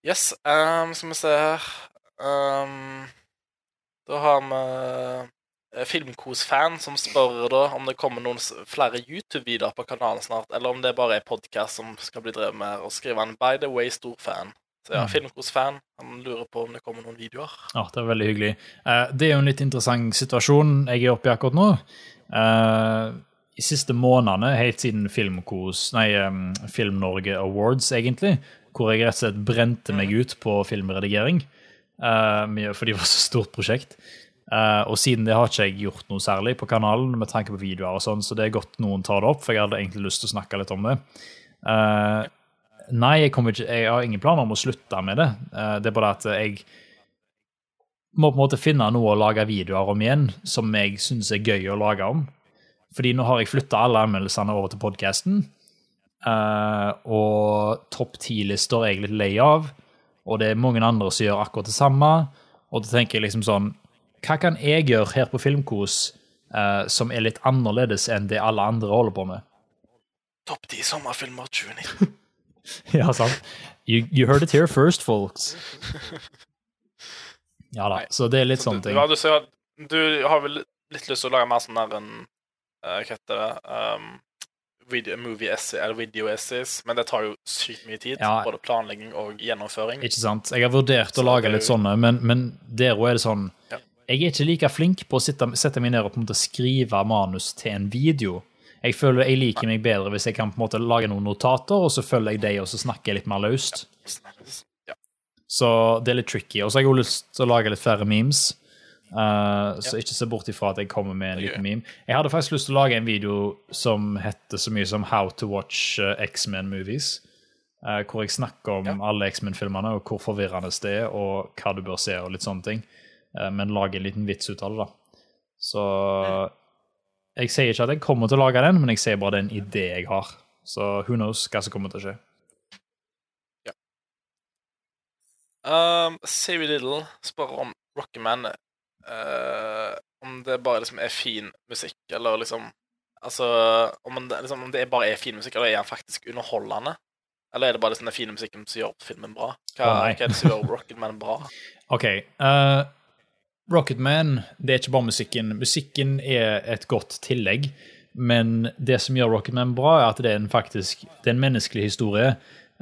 Yes, um, skal vi se her um, Da har vi eh, Filmkos-fan som spør da om det kommer noen flere YouTube-videoer på kanalen snart, eller om det bare er podkast som skal bli drevet med her. Og skriver han 'By the way, stor fan'. Så ja, Mm. Filmkos-fan. Han lurer på om det kommer noen videoer. Ja, det er veldig hyggelig. Eh, det er jo en litt interessant situasjon jeg er oppe i akkurat nå. Eh, I siste månedene, helt siden Filmkos, nei, Film Norge Awards, egentlig, hvor jeg rett og slett brente meg ut på filmredigering, fordi for det var så stort prosjekt. Eh, og siden det har ikke jeg gjort noe særlig på kanalen, med tanke på videoer og sånn, så det er godt noen tar det opp, for jeg hadde egentlig lyst til å snakke litt om det. Eh, nei, jeg, ikke, jeg har ingen planer om å slutte med det. Eh, det er bare at jeg må på en måte finne noe å lage videoer om igjen som jeg syns er gøy å lage om. Fordi nå har jeg flytta alle anmeldelsene over til podkasten. og topp ti-lister er jeg litt lei av. Og det er mange andre som gjør akkurat det samme. Og da tenker jeg liksom sånn Hva kan jeg gjøre her på Filmkos eh, som er litt annerledes enn det alle andre holder på med? Topp 10 sommerfilmer 2019. [laughs] [laughs] ja, sant? You, you heard it here first, folks. Ja da, Nei. så det er litt Så sånne du, ting. ja, du, ser, du har vel litt lyst til å lage mer sånn der en eh, Hva heter det um, video, Movie essay, eller video essays, men det tar jo sykt mye tid. Ja. Både planlegging og gjennomføring. Ikke sant? Jeg har vurdert Så å lage litt sånne, men, men der òg er det sånn Ja. Jeg er ikke like flink på å sitte, sette meg ned og på en måte skrive manus til en video. Jeg føler jeg liker meg bedre hvis jeg kan på en måte lage noen notater, og så følger jeg deg, og så snakker jeg litt mer løst. Så det er litt tricky. Og så har jeg jo lyst til å lage litt flere memes. Uh, Så ikke se bort ifra at jeg kommer med en liten meme. Jeg hadde faktisk lyst til å lage en video som heter så mye som How to watch uh, X-Men movies. Uh, hvor jeg snakker om Ja. alle X-Men-filmene, og hvor forvirrende det er, og hva du bør se, og litt sånne ting. Uh, men lage en liten vits ut av det, da. Så jeg sier ikke at jeg kommer til å lage den, men jeg sier bare er idé jeg har. Så who knows hva som kommer til å skje. Um, Savvy Little spør om Rocketman uh, Om det bare liksom er fin musikk, eller liksom Altså, om, det, liksom, om det bare er fin musikk, eller er den faktisk underholdende? Eller er det bare den fine musikken som gjør filmen bra? Hva, oh, hva er det som gjør Rocketman bra? [laughs] OK. Uh, Rocketman, det er ikke bare musikken. Musikken er et godt tillegg. Men det som gjør Rocketman bra, er at det er en faktisk det er en menneskelig historie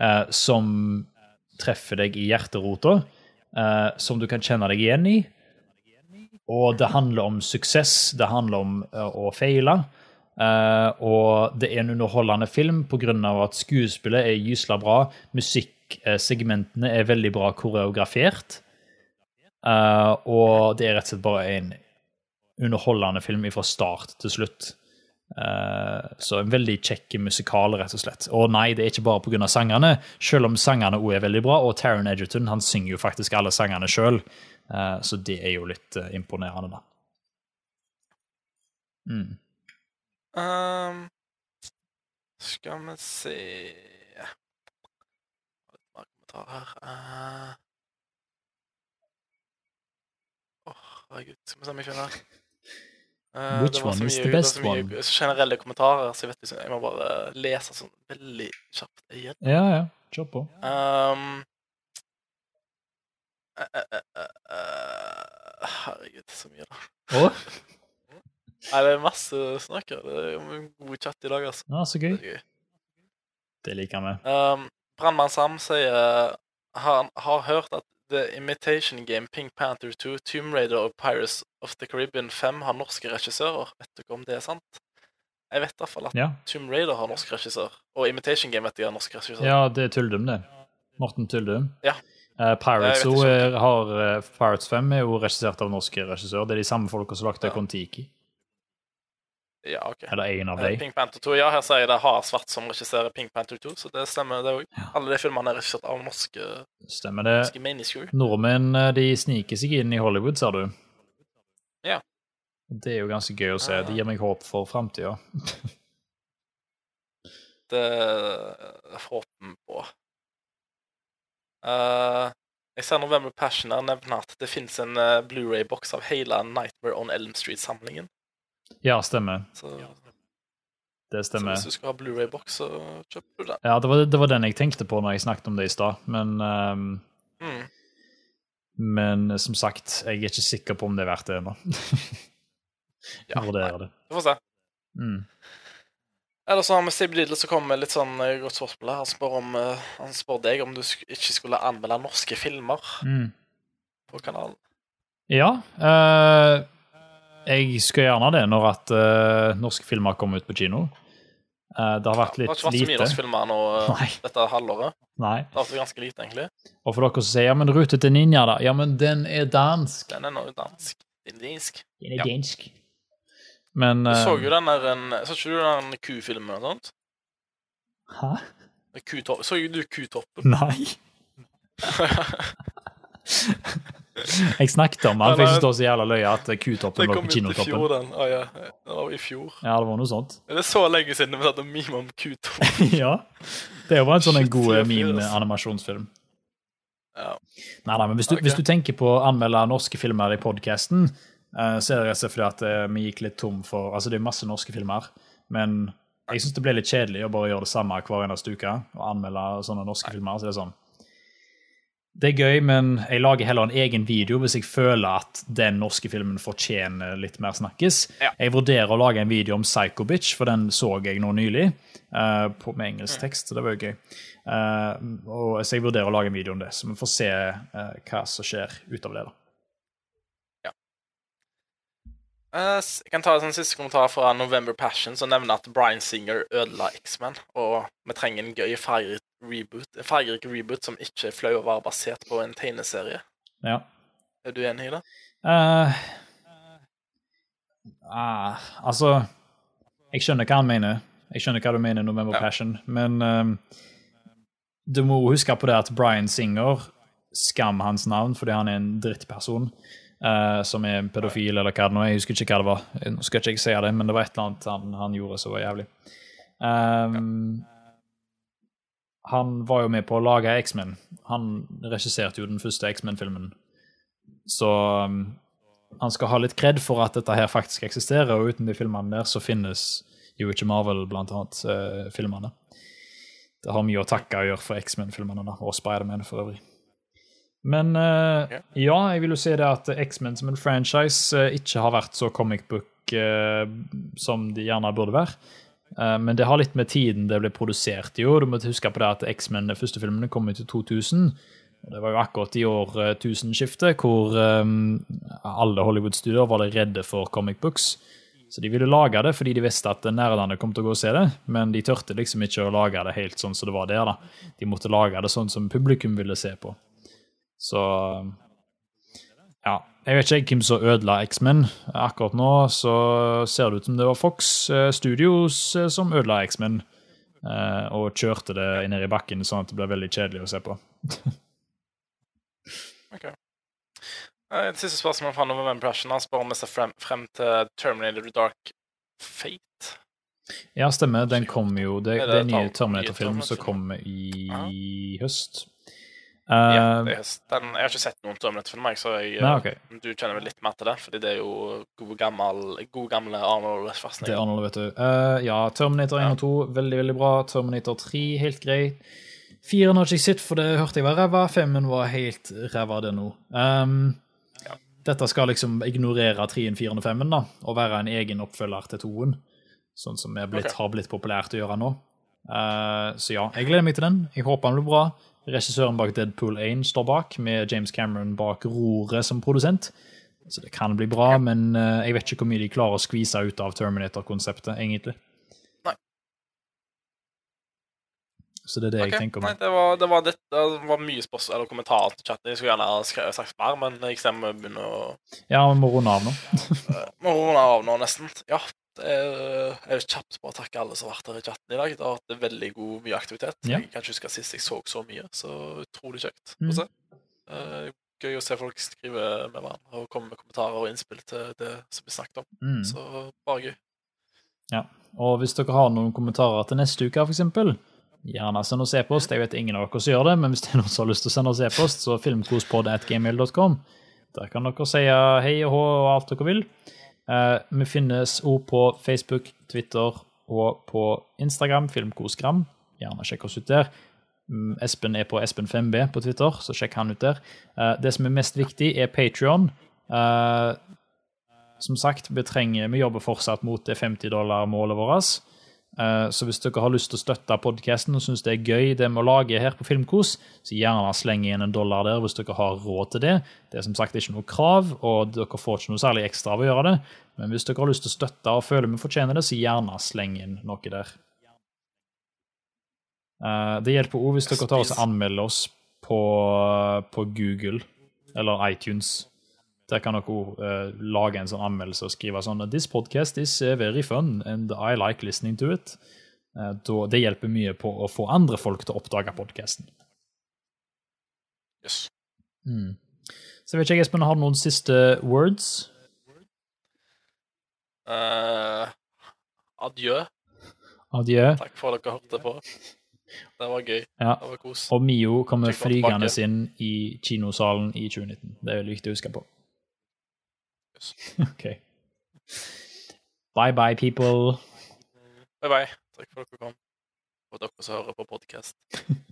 eh, som treffer deg i hjerterota, eh, som du kan kjenne deg igjen i. Og det handler om suksess, det handler om uh, å feile. Uh, og det er en underholdende film pga. at skuespillet er gysla bra. Musikksegmentene er veldig bra koreografert. Eh, og det er rett og slett bare en underholdende film fra start til slutt. Uh, så en veldig kjekk musikal, rett og slett. Og nei, det er ikke bare pga. sangene, selv om sangene òg er veldig bra. Og Taron Edgerton han synger jo faktisk alle sangene sjøl, så det er jo litt eh, imponerende, da. Mm. Um, skal vi se Litt mer kommentarer her. Eh. Herregud. Skal vi se om jeg finner uh, Which var så one is mye- the best mye one? generelle kommentarer, så jeg vet ikke, jeg må bare lese sånn veldig kjapt igjen. Ja, ja. Kjør på. Um, uh, uh, eh, eh, eh, herregud, så mye, da. Å, Nei, det er masse snakk her. Det er en god chat i dag, altså. ja, så gøy. Det. Det liker vi. Um, Brannmann Sam sier han har hørt at The Imitation Game, Pink Panther 2, Tomb Raider og Pirates of the Caribbean 5 har norske regissører. Vet dere om det er sant? Jeg vet i hvert fall at Ja. Tomb Raider har norsk regissør, og Imitation Game vet jeg har norsk regissør. ja, det er Tyldum, det. Morten Tyldum. Ja. Uh, Pirates, ikke. har, eh, Pirates 5 er jo regissert av norske regissører. Det er de samme folka som lagde Ja. Kon-Tiki. Ja, ok. Eller en av Eh, dem. Pink Panther 2, ja, her sier jeg det har Svart som regisserer Pink Panther 2, så det stemmer, det òg. Alle de filmene er regissert av norske, Stemmer det. norske mennesker. Nordmenn eh, de sniker seg inn i Hollywood, ser du. Ja. Det er jo ganske gøy å se. Det gir meg håp for framtida. [laughs] Det får håpe på. Uh, jeg ser November Passion her nevner at det fins en Blu-ray-boks av hele Nightmare on Elm Street-samlingen. Ja, stemmer. Så, Det så hvis du skal ha Blu-ray-boks, så kjøper du den. Ja, det var, det var den jeg tenkte på når jeg snakket om det i stad, men um, Mm. Men som sagt, jeg er ikke sikker på om det er verdt det ennå. [laughs] Ja, Vurderer det. Vi får se. Mm. Eller så har vi Steve Diddle som kommer med litt sånn eh, godt spørsmål. Han spør, om, eh, han spør deg om du ikke skulle anmelde norske filmer Mm. på kanalen. Ja. eh, jeg skal gjerne det når at uh, norske filmer kommer ut på kino. Uh, det har vært litt lite. Det har ikke vært så mye norske filmer nå eh, Nei. dette halvåret. Nei. Det har vært ganske lite, egentlig. Og for dere som sier ja, men Rute til ninja, da. Ja, men den er dansk. Den er nå dansk. Indisk. Den er Ja. dansk. Men Du eh, så jo den der en, Så ikke du den kufilmen og sånt? Hæ? Kutopp, så du Kutoppen? Nei. [laughs] [laughs] Jeg snakket om han, for jeg stå det var så jævla løye at Q-toppen kinotoppen. Det kom ut i fjor, den. Oh, ja. Det var i fjor. Ja, det var noe sånt. Er det så lenge siden vi satt og mime om Kutoppen? [laughs] ja. Det er jo bare en sånn en god ass. meme-animasjonsfilm. Ja. Nei, nei, men hvis du, okay. hvis du tenker på å anmelde norske filmer i podkasten, så er det rett og slett fordi at eh, vi gikk litt tom for Altså, det er masse norske filmer, men jeg syns det ble litt kjedelig å bare gjøre det samme hver eneste uke og anmelde sånne norske filmer. Så det er sånn Det er gøy, men jeg lager heller en egen video hvis jeg føler at den norske filmen fortjener litt mer snakkes. Ja. Jeg vurderer å lage en video om Psycho Bitch, for den så jeg nå nylig. Uh, på, med engelsk tekst, så det var jo gøy. Uh, og, så jeg vurderer å lage en video om det, så vi får se uh, hva som skjer ut av det. da. Eh, s- Jeg kan ta en sånn siste kommentar fra November Passion, som nevner at Bryan Singer ødela X-Men, og vi trenger en gøy, fargerik reboot, en fargerik reboot som ikke er flau å være basert på en tegneserie. Ja. Er du enig i det? Uh, uh, altså Jeg skjønner hva han mener. Jeg skjønner hva du mener, November Ja. Passion, men ehm, du må huske på det at Bryan Singer Skam hans navn fordi han er en drittperson eh, som er pedofil, eller hva det nå er. Jeg husker ikke hva det var. Nå skal ikke jeg si det, men det var et eller annet han, han gjorde som var jævlig. Ehm, Han var jo med på å lage X-Men. Han regisserte jo den første X-Men-filmen. Så um, han skal ha litt kred for at dette her faktisk eksisterer, og uten de filmene der så finnes jo ikke Marvel, blant annet, uh, filmene. Det har mye å takke å gjøre for X-Men-filmene, og Spiderman for øvrig. Men uh, Ok. ja, jeg vil jo si det at X-Men som en franchise uh, ikke har vært så comic book uh, som de gjerne burde være. Men det har litt med tiden det ble produsert i. år. Du må huske på det at X-Men, de første filmene, kom ut i 2000. Og det var jo akkurat i år uh, tusenskiftet hvor um, alle Hollywood-studioer var redde for comic books. Så de ville lage det fordi de visste at nerdene kom til å gå og se det, men de tørte liksom ikke å lage det helt sånn som det var der. da. De måtte lage det sånn som publikum ville se på. Så ja. Jeg vet ikke hvem som ødela X-Men. Akkurat nå så ser det ut som det var Fox eh, Studios eh, som ødela X-Men. eh, Og kjørte det ned i bakken sånn at det ble veldig kjedelig å se på. [laughs] Ok Et siste spørsmål fra November Impression. Han spør om vi ser frem, frem til Terminator Dark Fate. Ja, stemmer. Den kom jo Det, Er det er det en ny Terminator-film som kommer i høst. Ja, Eh, den, jeg har ikke sett noen Terminator-film, jeg, så jeg, Nei, okay. du kjenner vel litt mer til det. Fordi det er jo god, gammel, god gamle Arnold Det er Arnold, vet du. Uh, ja, Terminator 1 Ja. og 2, veldig, veldig bra. Terminator 3, helt greit. Firen har ikke jeg sett, for det hørte jeg var ræva. Femmen var helt ræva, det nå. Um, Ja. Dette skal liksom ignorere 3-en, 4-en og 5-en, da, og være en egen oppfølger til 2-en. Sånn som blitt, okay. har blitt populært å gjøre nå. Uh, så ja, jeg gleder meg til den. Jeg håper den blir bra. Regissøren bak Deadpool 1 står bak, med James Cameron bak roret som produsent. Så det kan bli bra, men eh, jeg vet ikke hvor mye de klarer å skvise ut av Terminator-konseptet, egentlig. Nei. Så det er det okay. jeg tenker om. Nei, det var, det var, det, det var mye spørsmål eller kommentarer til chatten. Jeg skulle gjerne sagt mer, men jeg vi begynner å Ja, vi må runde av nå. Må runde av nå, nesten. Ja. Er, jeg vil kjapt bare takke alle som har vært her i chatten i dag. Det har vært veldig god, mye aktivitet. Ja. Jeg kan ikke huske sist jeg så så mye, så utrolig kjekt Mm. å se. Mm. gøy å se folk skrive med hverandre og komme med kommentarer og innspill til det som blir snakket om. Mm. Så bare gøy. Ja. Og hvis dere har noen kommentarer til neste uke, f.eks., gjerne send oss e-post. Jeg vet ingen av dere som gjør det, men hvis det er noen som har lyst til å sende oss e-post, så filmkospod.gmail.com. Der kan dere si hei og hå og alt dere vil. Eh, vi finnes òg på Facebook, Twitter og på Instagram, Filmkosgram. Gjerne sjekk oss ut der. Mm, Espen er på Espen5b på Twitter, så sjekk han ut der. Eh, det som er mest viktig, er Patrion. som sagt, vi, trenger, vi jobber fortsatt mot det 50 dollar-målet vårt. Eh, Så hvis dere har lyst til å støtte podkasten og syns det er gøy det vi lager her på Filmkos, så gjerne sleng igjen en dollar der hvis dere har råd til det. Det er som sagt ikke noe krav, og dere får ikke noe særlig ekstra av å gjøre det. Men hvis dere har lyst til å støtte og føler vi fortjener det, så gjerne sleng inn noe der. Eh, Det hjelper òg hvis dere tar oss og anmelder oss på, på Google eller iTunes. Der kan dere eh, lage en sånn anmeldelse og skrive sånn This podcast is very fun, and I like listening to it. Uh, det hjelper mye på å få andre folk til å oppdage podkasten. Yes. Mm. Så jeg vet ikke, Espen, har du noen siste words? Uh, adjø. Adjø. Takk for at dere hørte på. Det var gøy. Ja. Det var kos. Og Mio kommer flygende inn i kinosalen i 2019. Det er veldig viktig å huske på. Yes. [laughs] OK. Bye bye, people. Bye, bye. Takk for at dere kom. Og dere som hører på podkast. [laughs]